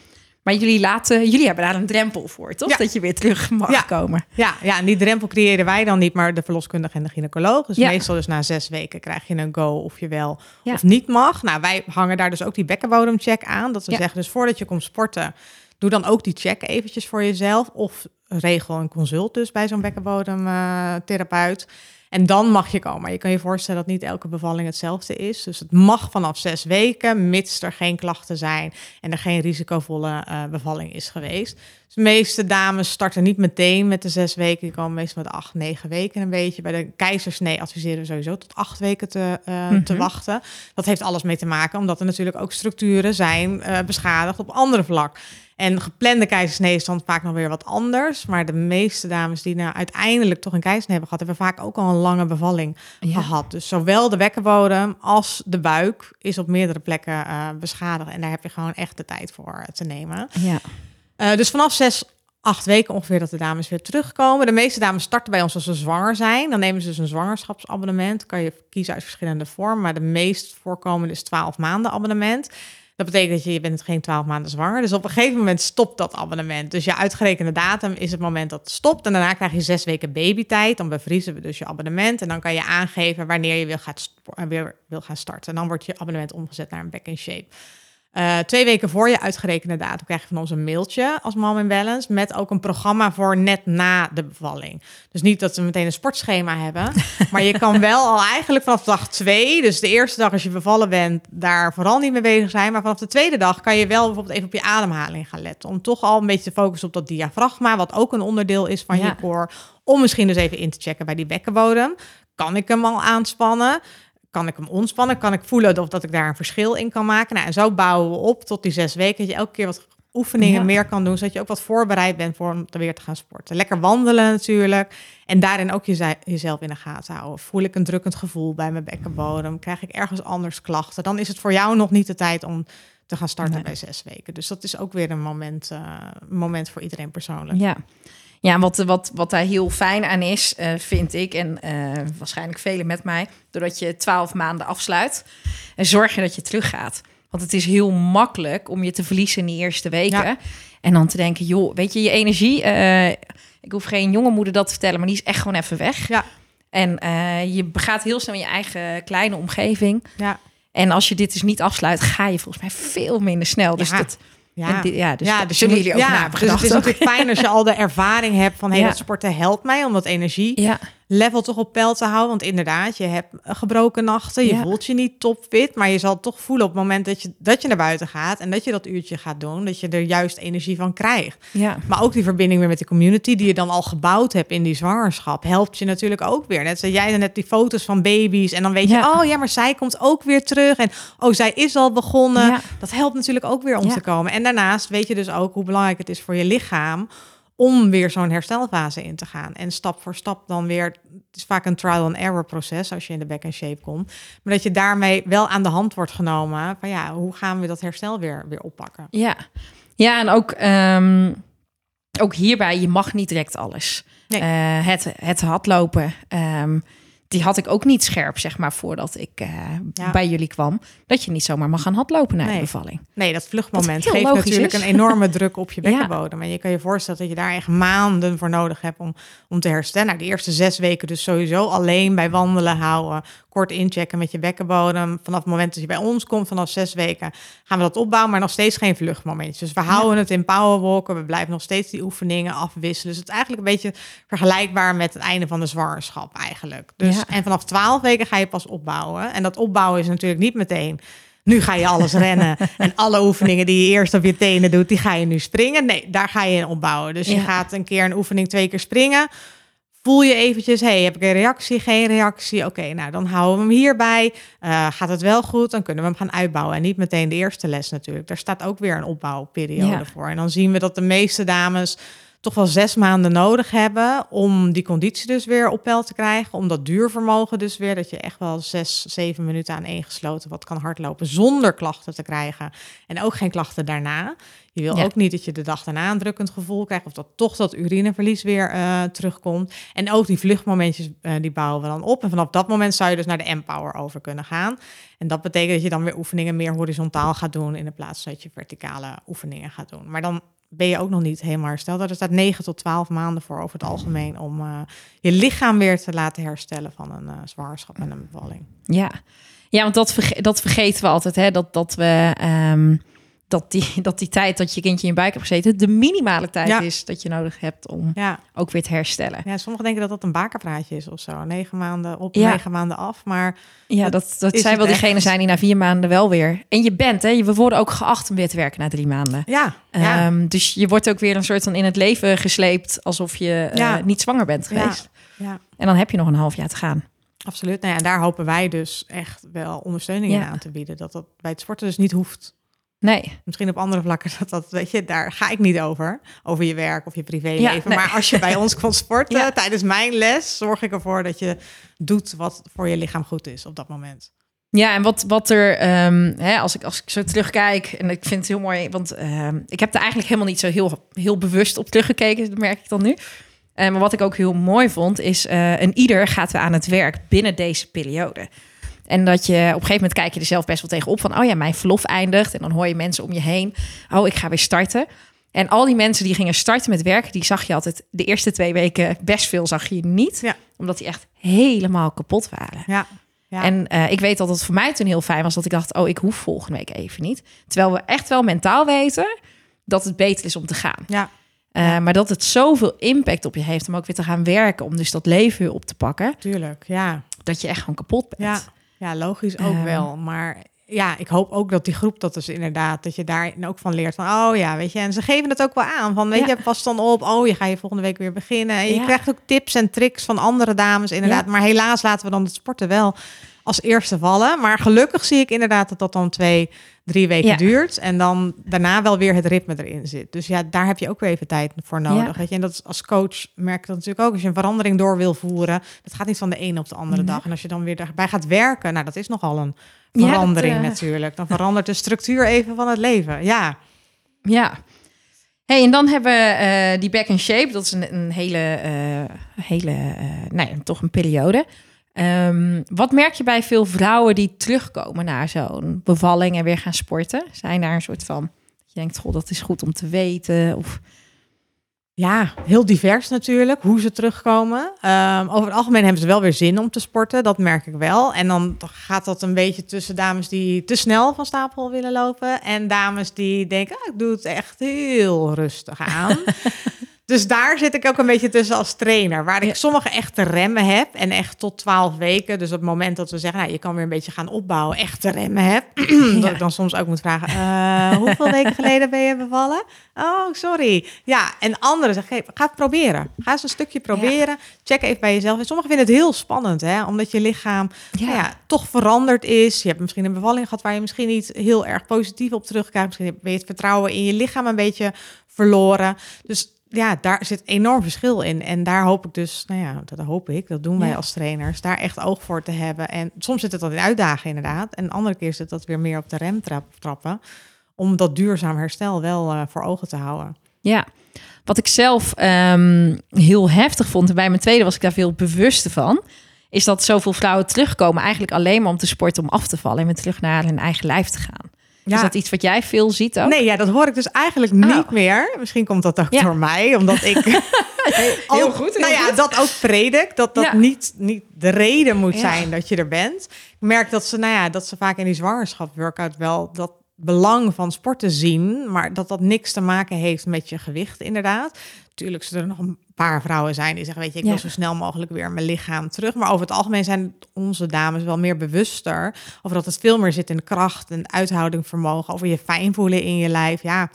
Maar jullie, laten, jullie hebben daar een drempel voor, toch? Ja. Dat je weer terug mag Ja. komen. ja, ja, en die drempel creëren wij dan niet, maar de verloskundige en de gynaecoloog. Dus Ja. meestal dus na zes weken krijg je een go of je wel of niet mag. Nou, wij hangen daar dus ook die bekkenbodemcheck aan. Dat we zeggen, dus voordat je komt sporten, doe dan ook die check eventjes voor jezelf. Of regel een consult dus bij zo'n bekkenbodemtherapeut. En dan mag je komen. Maar je kan je voorstellen dat niet elke bevalling hetzelfde is. Dus het mag vanaf zes weken, mits er geen klachten zijn en er geen risicovolle eh, bevalling is geweest. Dus de meeste dames starten niet meteen met de zes weken. Die komen meestal met acht, negen weken een beetje. Bij de keizersnee adviseren we sowieso tot acht weken te, eh, te Mhm. wachten. Dat heeft alles mee te maken, omdat er natuurlijk ook structuren zijn eh, beschadigd op andere vlak. En geplande keizersnee is dan vaak nog weer wat anders. Maar de meeste dames die nou uiteindelijk toch een keizersnee hebben gehad, hebben vaak ook al een lange bevalling Ja. gehad. Dus zowel de bekkenbodem als de buik is op meerdere plekken eh, beschadigd. En daar heb je gewoon echt de tijd voor te nemen. Ja. Eh, dus vanaf zes, acht weken ongeveer dat de dames weer terugkomen. De meeste dames starten bij ons als ze zwanger zijn. Dan nemen ze dus een zwangerschapsabonnement. Kan je kiezen uit verschillende vormen. Maar de meest voorkomende is 12 maanden abonnement. Dat betekent dat je, je bent geen 12 maanden zwanger. Dus op een gegeven moment stopt dat abonnement. Dus je uitgerekende datum is het moment dat het stopt. En daarna krijg je zes weken babytijd. Dan bevriezen we dus je abonnement. En dan kan je aangeven wanneer je wil, gaat, weer wil gaan starten. En dan wordt je abonnement omgezet naar een back-in-shape. Uh, twee weken voor je uitgerekende datum krijg je van ons een mailtje als Mom in Balance met ook een programma voor net na de bevalling. Dus niet dat we meteen een sportschema hebben, maar je kan wel al eigenlijk vanaf dag twee, dus de eerste dag als je bevallen bent, daar vooral niet mee bezig zijn. Maar vanaf de tweede dag kan je wel bijvoorbeeld even op je ademhaling gaan letten. Om toch al een beetje te focussen op dat diafragma, wat ook een onderdeel is van je core. Om misschien dus even in te checken bij die bekkenbodem. Kan ik hem al aanspannen? Kan ik hem ontspannen? Kan ik voelen of dat ik daar een verschil in kan maken? Nou, en zo bouwen we op tot die zes weken. Dat je elke keer wat oefeningen meer kan doen, zodat je ook wat voorbereid bent voor om weer te gaan sporten. Lekker wandelen natuurlijk. En daarin ook jezelf in de gaten houden. Voel ik een drukkend gevoel bij mijn bekkenbodem? Krijg ik ergens anders klachten? Dan is het voor jou nog niet de tijd om te gaan starten bij zes weken. Dus dat is ook weer een moment, uh, moment voor iedereen persoonlijk. Ja. Ja, wat, wat, wat daar heel fijn aan is, uh, vind ik, en uh, waarschijnlijk velen met mij, doordat je twaalf maanden afsluit en zorg je dat je teruggaat. Want het is heel makkelijk om je te verliezen in die eerste weken. En dan te denken, joh, weet je, je energie. Uh, ik hoef geen jonge moeder dat te vertellen, maar die is echt gewoon even weg. Ja. En je gaat heel snel in je eigen kleine omgeving. Ja. En als je dit dus niet afsluit, ga je volgens mij veel minder snel. Dus dat ja, ja dus, ja, dus zullen jullie ook ja, Dus het is natuurlijk fijn als je al de ervaring hebt van... hé, hey, dat sporten helpt mij om dat energie ja level toch op peil te houden. Want inderdaad, je hebt gebroken nachten. Je voelt je niet topfit. Maar je zal toch voelen op het moment dat je, dat je naar buiten gaat. En dat je dat uurtje gaat doen. Dat je er juist energie van krijgt. Ja. Maar ook die verbinding weer met de community. Die je dan al gebouwd hebt in die zwangerschap. Helpt je natuurlijk ook weer. Net zoals jij net die foto's van baby's. En dan weet je, ja. oh ja, maar zij komt ook weer terug. En oh, zij is al begonnen. Dat helpt natuurlijk ook weer om te komen. En daarnaast weet je dus ook hoe belangrijk het is voor je lichaam om weer zo'n herstelfase in te gaan. En stap voor stap dan weer, het is vaak een trial and error proces als je in de back and shape komt, maar dat je daarmee wel aan de hand wordt genomen van ja, hoe gaan we dat herstel weer, weer oppakken? Ja, ja en ook, um, ook hierbij, je mag niet direct alles. Nee. Uh, het, het hardlopen, um, die had ik ook niet scherp, zeg maar, voordat ik uh, bij jullie kwam. Dat je niet zomaar mag gaan hardlopen na nee. de bevalling. Nee, dat vluchtmoment geeft natuurlijk een enorme druk op je bekkenbodem. Ja. En je kan je voorstellen dat je daar echt maanden voor nodig hebt om, om te herstellen. Nou, de eerste zes weken dus sowieso alleen bij wandelen houden. Kort inchecken met je bekkenbodem. Vanaf het moment dat je bij ons komt, vanaf zes weken, gaan we dat opbouwen. Maar nog steeds geen vluchtmomentjes. Dus we houden het in powerwalken. We blijven nog steeds die oefeningen afwisselen. Dus het is eigenlijk een beetje vergelijkbaar met het einde van de zwangerschap eigenlijk. Dus en vanaf 12 weken ga je pas opbouwen. En dat opbouwen is natuurlijk niet meteen. Nu ga je alles rennen. En alle oefeningen die je eerst op je tenen doet, die ga je nu springen. Nee, daar ga je in opbouwen. Dus je gaat een keer een oefening twee keer springen. Voel je eventjes, hey, heb ik een reactie, geen reactie? Oké, nou dan houden we hem hierbij. Uh, gaat het wel goed, dan kunnen we hem gaan uitbouwen. En niet meteen de eerste les natuurlijk. Daar staat ook weer een opbouwperiode voor. En dan zien we dat de meeste dames toch wel zes maanden nodig hebben om die conditie dus weer op peil te krijgen. Om dat duurvermogen dus weer, dat je echt wel zes, zeven minuten aan één gesloten wat kan hardlopen zonder klachten te krijgen. En ook geen klachten daarna. Je wil ook niet dat je de dag daarna een drukkend gevoel krijgt of dat toch dat urineverlies weer uh, terugkomt. En ook die vluchtmomentjes, uh, die bouwen we dan op. En vanaf dat moment zou je dus naar de Empower over kunnen gaan. En dat betekent dat je dan weer oefeningen meer horizontaal gaat doen in de plaats dat je verticale oefeningen gaat doen. Maar dan ben je ook nog niet helemaal hersteld. Er staat 9 tot 12 maanden voor over het algemeen om uh, je lichaam weer te laten herstellen van een zwangerschap en een bevalling. Ja, ja want dat, verge dat vergeten we altijd, hè? Dat, dat we. Um dat die, dat die tijd dat je kindje in je buik hebt gezeten, de minimale tijd is dat je nodig hebt om ja. ook weer te herstellen. Ja, sommigen denken dat dat een bakerpraatje is of zo. Negen maanden op, ja. negen maanden af. Maar ja, dat, dat, zijn wel diegenen zijn die na vier maanden wel weer. En je bent, hè, we worden ook geacht om weer te werken na drie maanden. Ja. Um, dus je wordt ook weer een soort van in het leven gesleept alsof je uh, niet zwanger bent geweest. Ja. En dan heb je nog een half jaar te gaan. Absoluut. Nou ja, en daar hopen wij dus echt wel ondersteuning in aan te bieden. Dat dat bij het sporten dus niet hoeft. Nee. Misschien op andere vlakken dat dat, weet je, daar ga ik niet over. Over je werk of je privéleven. Ja, Maar als je bij ons komt sporten tijdens mijn les, zorg ik ervoor dat je doet wat voor je lichaam goed is op dat moment. Ja, en wat, wat er, um, hè, als, ik, als ik zo terugkijk, en ik vind het heel mooi, want um, ik heb er eigenlijk helemaal niet zo heel, heel bewust op teruggekeken, dat merk ik dan nu. Uh, maar wat ik ook heel mooi vond, is uh, een ieder gaat weer aan het werk binnen deze periode. En dat je op een gegeven moment kijk je er zelf best wel tegenop van, oh ja, mijn verlof eindigt. En dan hoor je mensen om je heen, oh, ik ga weer starten. En al die mensen die gingen starten met werken, die zag je altijd de eerste twee weken best veel zag je niet. Ja. Omdat die echt helemaal kapot waren. Ja. ja. En eh, ik weet dat het voor mij toen heel fijn was dat ik dacht, oh, ik hoef volgende week even niet. Terwijl we echt wel mentaal weten dat het beter is om te gaan. ja. Uh, maar dat het zoveel impact op je heeft om ook weer te gaan werken, om dus dat leven weer op te pakken, tuurlijk. Ja. dat je echt gewoon kapot bent. Ja, ja logisch ook Ehm. wel. Maar ja, ik hoop ook dat die groep dat dus inderdaad, dat je daar ook van leert van, oh ja, weet je, en ze geven het ook wel aan van, weet Ja. je, pas dan op, oh, je ga je volgende week weer beginnen. En je Ja. krijgt ook tips en tricks van andere dames inderdaad. Ja. Maar helaas laten we dan het sporten wel als eerste vallen. Maar gelukkig zie ik inderdaad dat dat dan twee, drie weken Ja. duurt. En dan daarna wel weer het ritme erin zit. Dus ja, daar heb je ook weer even tijd voor nodig. Ja. Weet je? En dat is als coach merk ik dat natuurlijk ook. Als je een verandering door wil voeren, dat gaat niet van de ene op de andere Nee. dag. En als je dan weer daarbij gaat werken, nou, dat is nogal een Ja, dat, verandering eh, natuurlijk. Dan verandert de structuur even van het leven. Ja, Ja. Hey, en dan hebben we eh, die back in shape. Dat is een, een hele, eh, hele nou ja, toch een periode. Ehm, wat merk je bij veel vrouwen die terugkomen na zo'n bevalling en weer gaan sporten? Zijn daar een soort van, je denkt, goh, dat is goed om te weten? Of, ja, heel divers natuurlijk, hoe ze terugkomen. Ehm, over het algemeen hebben ze wel weer zin om te sporten, dat merk ik wel. En dan gaat dat een beetje tussen dames die te snel van stapel willen lopen... en dames die denken, ah, ik doe het echt heel rustig aan. Dus daar zit ik ook een beetje tussen als trainer. Waar ik Ja. sommige echt te remmen heb. En echt tot 12 weken. Dus op het moment dat we zeggen, nou, je kan weer een beetje gaan opbouwen. Echt te remmen heb. Dat ik dan soms ook moet vragen, eh, hoeveel weken geleden ben je bevallen? Oh, sorry. Ja, en anderen zeggen, hey, ga het proberen. Ga eens een stukje proberen. Check even bij jezelf. En sommigen vinden het heel spannend, hè. Omdat je lichaam Ja. nou ja, toch veranderd is. Je hebt misschien een bevalling gehad waar je misschien niet heel erg positief op terugkijkt. Misschien ben je het vertrouwen in je lichaam een beetje verloren. Dus ja, daar zit enorm verschil in. En daar hoop ik dus, nou ja, dat hoop ik, dat doen wij Ja. als trainers, daar echt oog voor te hebben. En soms zit het dat in uitdagen inderdaad. En de andere keer zit dat weer meer op de rem trap- trappen. Om dat duurzaam herstel wel eh, voor ogen te houden. Ja, wat ik zelf ehm, heel heftig vond, en bij mijn tweede was ik daar veel bewuster van, is dat zoveel vrouwen terugkomen eigenlijk alleen maar om te sporten om af te vallen en weer terug naar hun eigen lijf te gaan. Is dat iets wat jij veel ziet ook? Nee, ja, dat hoor ik dus eigenlijk niet Oh. meer. Misschien komt dat ook Ja. door mij, omdat ik Heel ook- goed, heel nou ja, goed. dat ook predik, dat dat Ja. niet, niet de reden moet Ja. zijn dat je er bent. Ik merk dat ze, nou ja, dat ze vaak in die zwangerschap workout wel dat belang van sporten zien, maar dat dat niks te maken heeft met je gewicht, inderdaad. Tuurlijk zullen er nog een paar vrouwen zijn die zeggen, weet je, ik Ja. wil zo snel mogelijk weer mijn lichaam terug. Maar over het algemeen zijn onze dames wel meer bewuster over dat het veel meer zit in kracht en uithoudingsvermogen, over je fijn voelen in je lijf. Ja,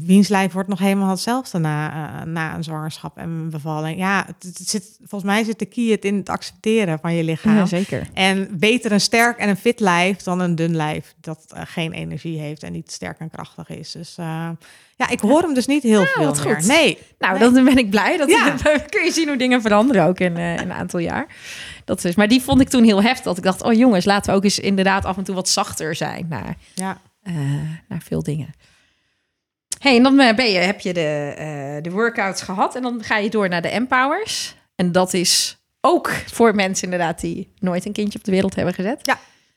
wiens lijf wordt nog helemaal hetzelfde na, eh, na een zwangerschap en een bevalling. Ja, het, het zit, volgens mij zit de key het in het accepteren van je lichaam. Ja, zeker. En beter een sterk en een fit lijf dan een dun lijf dat eh, geen energie heeft en niet sterk en krachtig is. Dus eh, ja, ik hoor hem dus niet heel veel wat meer. goed. Nee, Nou, Nee. dan ben ik blij. Dat Ja. kun je zien hoe dingen veranderen ook in, in een aantal jaar. Dat is, maar die vond ik toen heel heftig. Dat ik dacht, oh jongens, laten we ook eens inderdaad af en toe wat zachter zijn naar, ja. naar veel dingen. Hey, en dan eh, ben je, heb je de, eh, de workouts gehad en dan ga je door naar de empowers. En dat is ook voor mensen inderdaad die nooit een kindje op de wereld hebben gezet.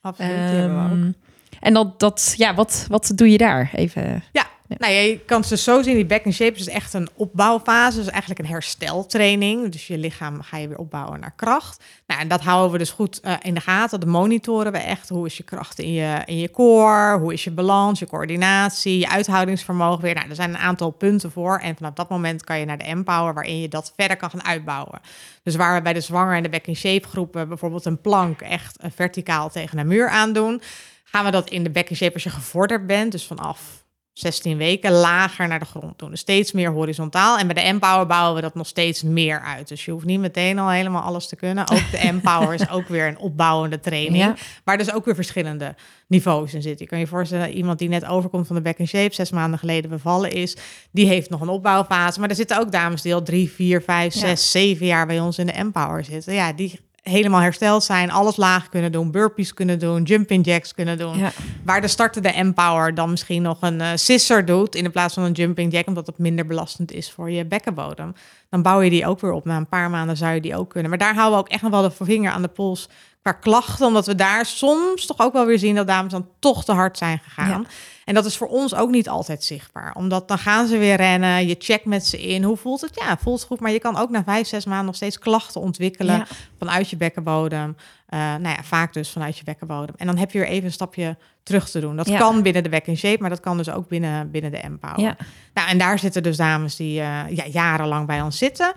Absoluut. we ook. Ehm, en dat, dat, ja, wat, wat doe je daar? Even. Ja, nou je kan dus zo zien. Die back in shape is echt een opbouwfase. Dus eigenlijk een hersteltraining. Dus je lichaam ga je weer opbouwen naar kracht. Nou, en dat houden we dus goed eh, in de gaten. Dat monitoren we echt. Hoe is je kracht in je, in je core? Hoe is je balans, je coördinatie, je uithoudingsvermogen weer? Nou, er zijn een aantal punten voor. En vanaf dat moment kan je naar de empower, waarin je dat verder kan gaan uitbouwen. Dus waar we bij de zwanger en de back in shape groepen bijvoorbeeld een plank echt eh, verticaal tegen een muur aandoen, gaan we dat in de back in shape als je gevorderd bent, dus vanaf 16 weken lager naar de grond doen. Dus steeds meer horizontaal. En bij de Empower bouwen we dat nog steeds meer uit. Dus je hoeft niet meteen al helemaal alles te kunnen. Ook de Empower is ook weer een opbouwende training. Ja. Waar dus ook weer verschillende niveaus in zitten. Je kan je voorstellen, iemand die net overkomt van de back in shape, zes maanden geleden bevallen is, die heeft nog een opbouwfase. Maar er zitten ook dames die al drie, vier, vijf, Ja. zes, zeven jaar bij ons in de Empower zitten. Ja, die helemaal hersteld zijn, alles laag kunnen doen, burpees kunnen doen, jumping jacks kunnen doen. Ja. Waar de startende Empower dan misschien nog een eh scissor doet in plaats van een jumping jack, omdat het minder belastend is voor je bekkenbodem. Dan bouw je die ook weer op. Na een paar maanden zou je die ook kunnen. Maar daar houden we ook echt nog wel de vinger aan de pols qua klachten, omdat we daar soms toch ook wel weer zien dat dames dan toch te hard zijn gegaan. Ja. En dat is voor ons ook niet altijd zichtbaar. Omdat dan gaan ze weer rennen, je checkt met ze in. Hoe voelt het? Ja, het voelt goed. Maar je kan ook na vijf, zes maanden nog steeds klachten ontwikkelen Ja. vanuit je bekkenbodem. Eh, nou ja, vaak dus vanuit je bekkenbodem. En dan heb je weer even een stapje terug te doen. Dat Ja. kan binnen de back in shape, maar dat kan dus ook binnen, binnen de empower. Ja. Nou, en daar zitten dus dames die eh, ja, jarenlang bij ons zitten.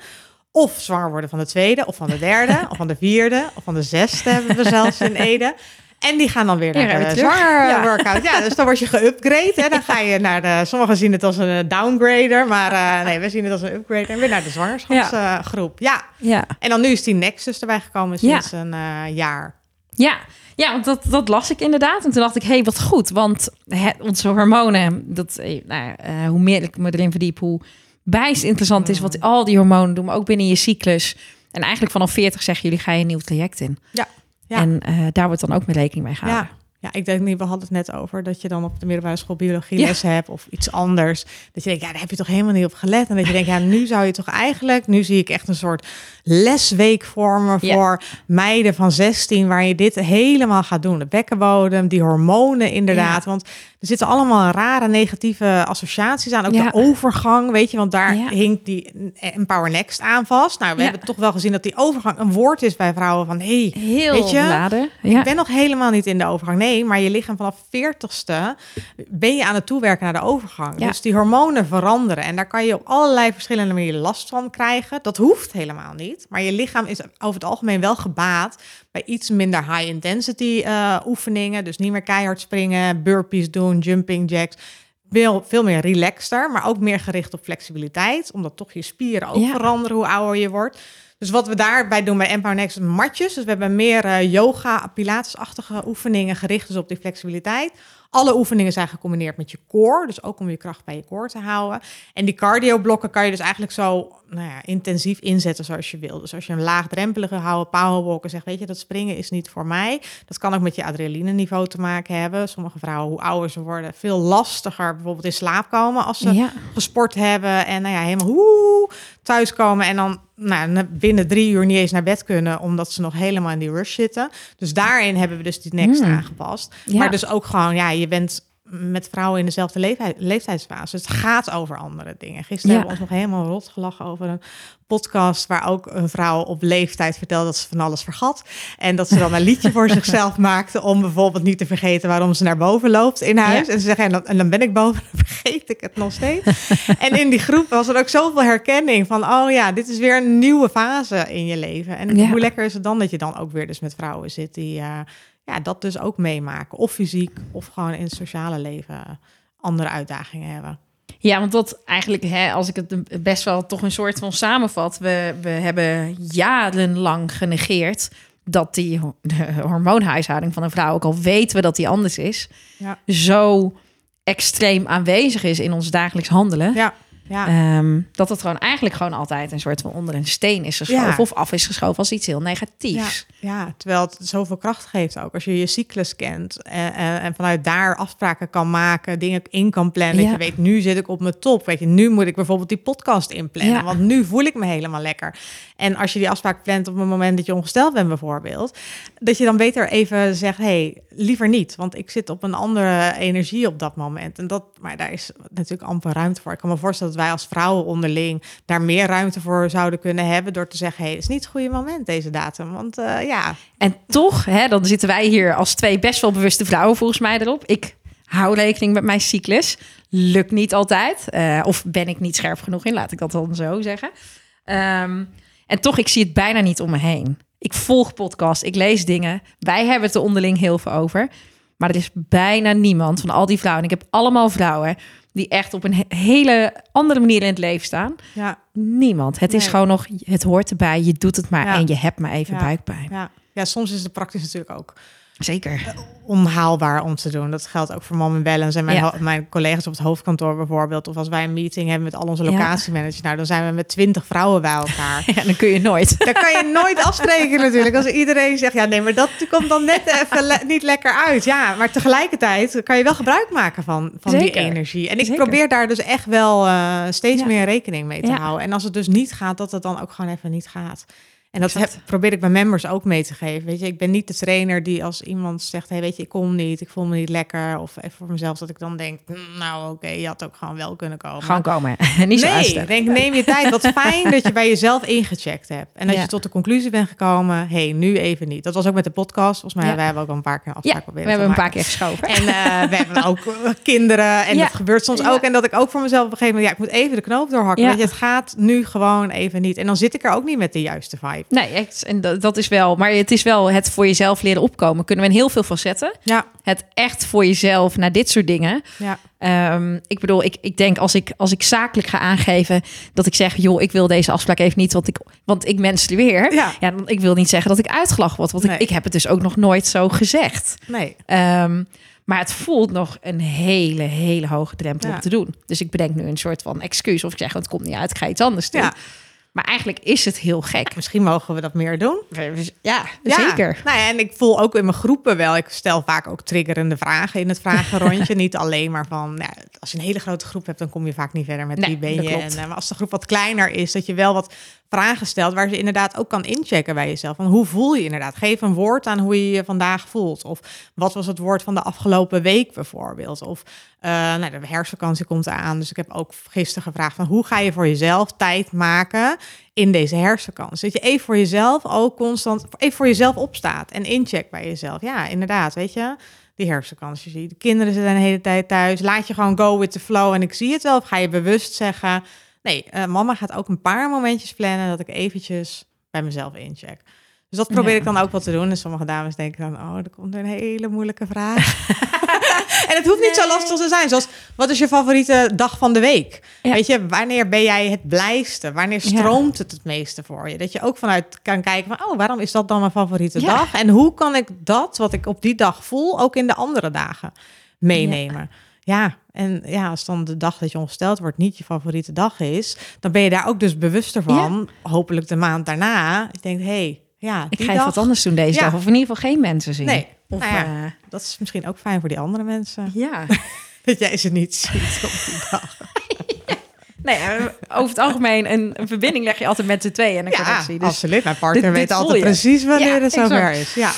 Of zwanger worden van de tweede, of van de derde, of van de vierde, of van de zesde hebben we zelfs in Ede. En die gaan dan weer naar de zwanger Ja. workout. Ja, dus dan word je geupgrade. Hè? Dan ga je naar de... Sommigen zien het als een downgrader. Maar eh, nee, we zien het als een upgrade. En weer naar de zwangerschapsgroep. Ja. Ja. En dan nu is die Nexus erbij gekomen sinds een eh, jaar. Ja, ja want dat, dat las ik inderdaad. En toen dacht ik, hé, hey, wat goed. Want onze hormonen, dat, eh, nou, eh, hoe meer ik me erin verdiep, hoe bijst interessant is wat al die hormonen doen, maar ook binnen je cyclus. En eigenlijk vanaf 40 zeggen jullie, ga je een nieuw traject in. Ja. Ja. En eh, daar wordt dan ook mee rekening mee gehouden. Ja. Ja, ik denk niet, we hadden het net over dat je dan op de middelbare school biologie les hebt of iets anders. Dat je denkt, ja, daar heb je toch helemaal niet op gelet. En dat je denkt, ja, nu zou je toch eigenlijk, nu zie ik echt een soort lesweek vormen Ja. voor meiden van 16, waar je dit helemaal gaat doen. De bekkenbodem, die hormonen inderdaad. Want er zitten allemaal rare negatieve associaties aan. Ook de overgang, weet je, want daar hinkt die Empower Next aan vast. Nou, we hebben toch wel gezien dat die overgang een woord is bij vrouwen van, hey, Heel Weet je? ik ben nog helemaal niet in de overgang. Nee, maar je lichaam vanaf 40ste ben je aan het toewerken naar de overgang. Ja. Dus die hormonen veranderen. En daar kan je op allerlei verschillende manieren last van krijgen. Dat hoeft helemaal niet. Maar je lichaam is over het algemeen wel gebaat bij iets minder high intensity eh, oefeningen. Dus niet meer keihard springen, burpees doen, jumping jacks. Veel, veel meer relaxter, maar ook meer gericht op flexibiliteit. Omdat toch je spieren ook Ja. veranderen hoe ouder je wordt. Dus wat we daarbij doen bij Empower Next, matjes. Dus we hebben meer eh, yoga, pilatesachtige oefeningen gericht dus op die flexibiliteit. Alle oefeningen zijn gecombineerd met je core, dus ook om je kracht bij je core te houden. En die cardio-blokken kan je dus eigenlijk zo nou ja, intensief inzetten zoals je wil. Dus als je een laagdrempelige houden powerwalken zegt, weet je, dat springen is niet voor mij. Dat kan ook met je adrenaline niveau te maken hebben. Sommige vrouwen, hoe ouder ze worden, veel lastiger bijvoorbeeld in slaap komen als ze Ja. gesport hebben en nou ja, helemaal hoe thuiskomen en dan nou, binnen drie uur niet eens naar bed kunnen, omdat ze nog helemaal in die rush zitten. Dus daarin hebben we dus die next Hmm. aangepast. Ja. Maar dus ook gewoon, ja, je bent met vrouwen in dezelfde leeftijd, leeftijdsfase. Het gaat over andere dingen. Gisteren Ja. hebben we ons nog helemaal rot gelachen over een podcast waar ook een vrouw op leeftijd vertelde dat ze van alles vergat. En dat ze dan een liedje voor zichzelf maakte om bijvoorbeeld niet te vergeten waarom ze naar boven loopt in huis. Ja. En ze zeggen, en dan, en dan ben ik boven, dan vergeet ik het nog steeds. en in die groep was er ook zoveel herkenning van, oh ja, dit is weer een nieuwe fase in je leven. En Ja. hoe lekker is het dan dat je dan ook weer dus met vrouwen zit die eh, ja, dat dus ook meemaken. Of fysiek, of gewoon in het sociale leven andere uitdagingen hebben. Ja, want dat eigenlijk, hè, als ik het best wel toch een soort van samenvat, we, we hebben jarenlang genegeerd dat die de hormoonhuishouding van een vrouw, ook al weten we dat die anders is, Ja. zo extreem aanwezig is in ons dagelijks handelen. Ja, ja. Ehm, dat het gewoon eigenlijk gewoon altijd een soort van onder een steen is geschoven Ja. of af is geschoven als iets heel negatiefs. Ja, terwijl het zoveel kracht geeft ook. Als je je cyclus kent en, en, en vanuit daar afspraken kan maken, dingen in kan plannen. Dat je weet, nu zit ik op mijn top. Weet je, nu moet ik bijvoorbeeld die podcast inplannen, want nu voel ik me helemaal lekker. En als je die afspraak plant op het moment dat je ongesteld bent bijvoorbeeld, dat je dan beter even zegt, hey, liever niet, want ik zit op een andere energie op dat moment. En dat, maar daar is natuurlijk amper ruimte voor. Ik kan me voorstellen dat wij als vrouwen onderling daar meer ruimte voor zouden kunnen hebben door te zeggen, hey, het is niet het goede moment deze datum, want eh, ja, En toch, hè, dan zitten wij hier als twee best wel bewuste vrouwen volgens mij erop. Ik hou rekening met mijn cyclus. Lukt niet altijd. Eh, of ben ik niet scherp genoeg in, laat ik dat dan zo zeggen. Ehm, en toch, ik zie het bijna niet om me heen. Ik volg podcast, ik lees dingen. Wij hebben het er onderling heel veel over. Maar er is bijna niemand van al die vrouwen. En ik heb allemaal vrouwen die echt op een he- hele andere manier in het leven staan. ja. Niemand. Het is gewoon nog, het hoort erbij. Je doet het maar Ja. en je hebt maar even Ja. buikpijn. Ja. ja, soms is het praktisch natuurlijk ook Zeker. onhaalbaar om te doen. Dat geldt ook voor Mom in Balance en mijn, Ja. mijn collega's op het hoofdkantoor bijvoorbeeld. Of als wij een meeting hebben met al onze Ja. locatiemanagers. Nou, dan zijn we met twintig vrouwen bij elkaar. Ja, dan kun je nooit. Daar kan je nooit afspreken natuurlijk. Als iedereen zegt, ja nee, maar dat komt dan net even le- niet lekker uit. Ja, maar tegelijkertijd kan je wel gebruik maken van, van die energie. En ik Zeker. probeer daar dus echt wel eh, steeds Ja. meer rekening mee te Ja. houden. En als het dus niet gaat, dat het dan ook gewoon even niet gaat. En dat heb, probeer ik mijn members ook mee te geven. Weet je, ik ben niet de trainer die als iemand zegt: hey, weet je, ik kom niet, ik voel me niet lekker. Of even voor mezelf dat ik dan denk: "Mm, nou, oké, je had ook gewoon wel kunnen komen. Gewoon komen. Niet zo nee, uitstellen. denk, neem je tijd. Wat fijn dat je bij jezelf ingecheckt hebt. En dat Ja. je tot de conclusie bent gekomen: hey, nu even niet. Dat was ook met de podcast. Volgens mij Ja. wij hebben ook al een paar keer een Ja, we hebben een paar keer geschoven. En eh, we hebben ook eh, kinderen. En dat gebeurt soms ook. En dat ik ook voor mezelf op een gegeven moment... ja, ik moet even de knoop doorhakken. Weet je, het gaat nu gewoon even niet. En dan zit ik er ook niet met de juiste vibe. Nee, echt, en dat, dat is wel. Maar het is wel het voor jezelf leren opkomen. Kunnen we in heel veel facetten. Ja, Het echt voor jezelf naar dit soort dingen. ja. Ehm, ik bedoel, ik, ik denk als ik, als ik zakelijk ga aangeven dat ik zeg, joh, ik wil deze afspraak even niet, want ik, want ik menstrueer. Ja. Ja, dan, ik wil niet zeggen dat ik uitgelachen word, want Nee. ik, ik heb het dus ook nog nooit zo gezegd. Nee. Ehm, maar het voelt nog een hele, hele hoge drempel Ja. om te doen. Dus ik bedenk nu een soort van excuus of ik zeg, het komt niet uit, ik ga iets anders doen. Ja. Maar eigenlijk is het heel gek. Misschien mogen we dat meer doen. Ja, Ja. zeker. Nou ja, en ik voel ook in mijn groepen wel. Ik stel vaak ook triggerende vragen in het vragenrondje. niet alleen maar van, nou, als je een hele grote groep hebt, dan kom je vaak niet verder met Nee, wie ben dat je. klopt. En, eh, maar als de groep wat kleiner is, dat je wel wat vragen stelt waar ze inderdaad ook kan inchecken bij jezelf. Van hoe voel je inderdaad? Geef een woord aan hoe je je vandaag voelt. Of wat was het woord van de afgelopen week bijvoorbeeld? Of eh, nou, de herfstvakantie komt eraan. Dus ik heb ook gisteren gevraagd van hoe ga je voor jezelf tijd maken in deze herfstvakantie? Dat je even voor jezelf ook constant even voor jezelf opstaat en incheck bij jezelf. Ja, inderdaad, weet je. Die herfstvakantie zie. De kinderen zitten de hele tijd thuis. Laat je gewoon go with the flow. En ik zie het wel. Of ga je bewust zeggen... Nee, eh, mama gaat ook een paar momentjes plannen... dat ik eventjes bij mezelf incheck. Dus dat probeer Ja. ik dan ook wel te doen. En sommige dames denken dan... oh, er komt een hele moeilijke vraag. en het hoeft niet zo lastig te zijn. Zoals, wat is je favoriete dag van de week? Ja. Weet je, wanneer ben jij het blijste? Wanneer Ja. stroomt het het meeste voor je? Dat je ook vanuit kan kijken van... oh, waarom is dat dan mijn favoriete dag? En hoe kan ik dat, wat ik op die dag voel... ook in de andere dagen meenemen? Ja, en ja, als dan de dag dat je ongesteld wordt niet je favoriete dag is, dan ben je daar ook dus bewuster van. Hopelijk de maand daarna. Je denkt, hé, hey, ja, Ik ga even dag, wat anders doen deze Ja. dag. Of in ieder geval geen mensen zien. Nee. Of, Nou ja. eh, dat is misschien ook fijn voor die andere mensen. ja. Dat jij ze niet ziet op die dag. Nee, eh, over het algemeen, een, een verbinding leg je altijd met z'n tweeën en een Ja, connectie. Dus, absoluut. Mijn partner dit- dit weet altijd je. precies wanneer Ja, het zover exact. is. Ja.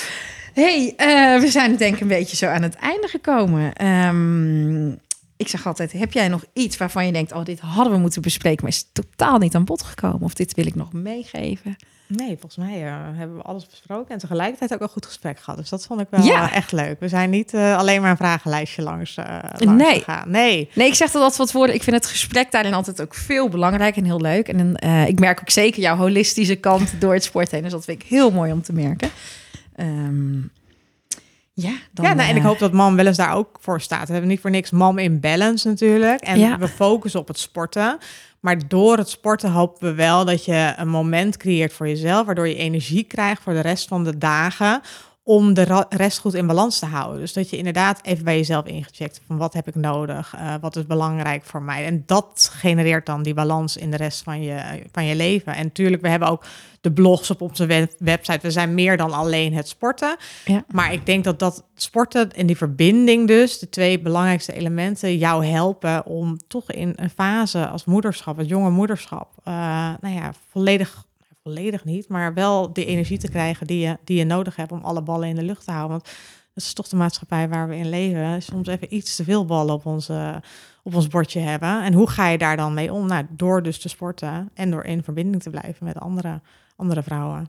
Hey, eh, we zijn denk ik een beetje zo aan het einde gekomen. Ehm, ik zeg altijd, heb jij nog iets waarvan je denkt... oh, dit hadden we moeten bespreken, maar is totaal niet aan bod gekomen? Of dit wil ik nog meegeven? Nee, volgens mij eh, hebben we alles besproken en tegelijkertijd ook een goed gesprek gehad. Dus dat vond ik wel Ja. echt leuk. We zijn niet eh, alleen maar een vragenlijstje langs, langs Nee. gegaan. Nee. Nee, ik zeg dat altijd wat woorden. Ik vind het gesprek daarin altijd ook veel belangrijk en heel leuk. En ik merk ook zeker jouw holistische kant door het sport heen. Dus dat vind ik heel mooi om te merken. Ehm, ja, dan, ja, nou, en ik eh, hoop dat mam wel eens daar ook voor staat. We hebben niet voor niks mam in balance natuurlijk. En Ja. we focussen op het sporten. Maar door het sporten hopen we wel dat je een moment creëert voor jezelf, waardoor je energie krijgt voor de rest van de dagen om de rest goed in balans te houden. Dus dat je inderdaad even bij jezelf ingecheckt van wat heb ik nodig, Eh, wat is belangrijk voor mij. En dat genereert dan die balans in de rest van je, van je leven. En natuurlijk, we hebben ook de blogs op onze web- website. We zijn meer dan alleen het sporten. Ja. Maar ik denk dat dat sporten en die verbinding dus, de twee belangrijkste elementen, jou helpen om toch in een fase als moederschap, het jonge moederschap, eh, nou ja, volledig, volledig niet, maar wel die energie te krijgen die je, die je nodig hebt om alle ballen in de lucht te houden. Want dat is toch de maatschappij waar we in leven. Soms even iets te veel ballen op, onze, op ons bordje hebben. En hoe ga je daar dan mee om? Nou, door dus te sporten en door in verbinding te blijven met andere, andere vrouwen.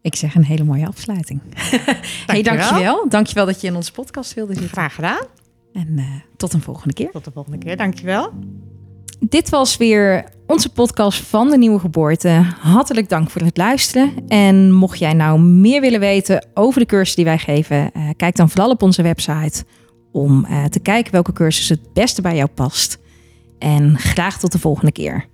Ik zeg een hele mooie afsluiting. hey, dankjewel. Dankjewel dat je in onze podcast wilde zitten. Graag gedaan. En eh, tot een volgende keer. Tot de volgende keer. Dankjewel. Dit was weer onze podcast van de Nieuwe Geboorte. Hartelijk dank voor het luisteren. En mocht jij nou meer willen weten over de cursus die wij geven, eh, kijk dan vooral op onze website om eh, te kijken welke cursus het beste bij jou past. En graag tot de volgende keer.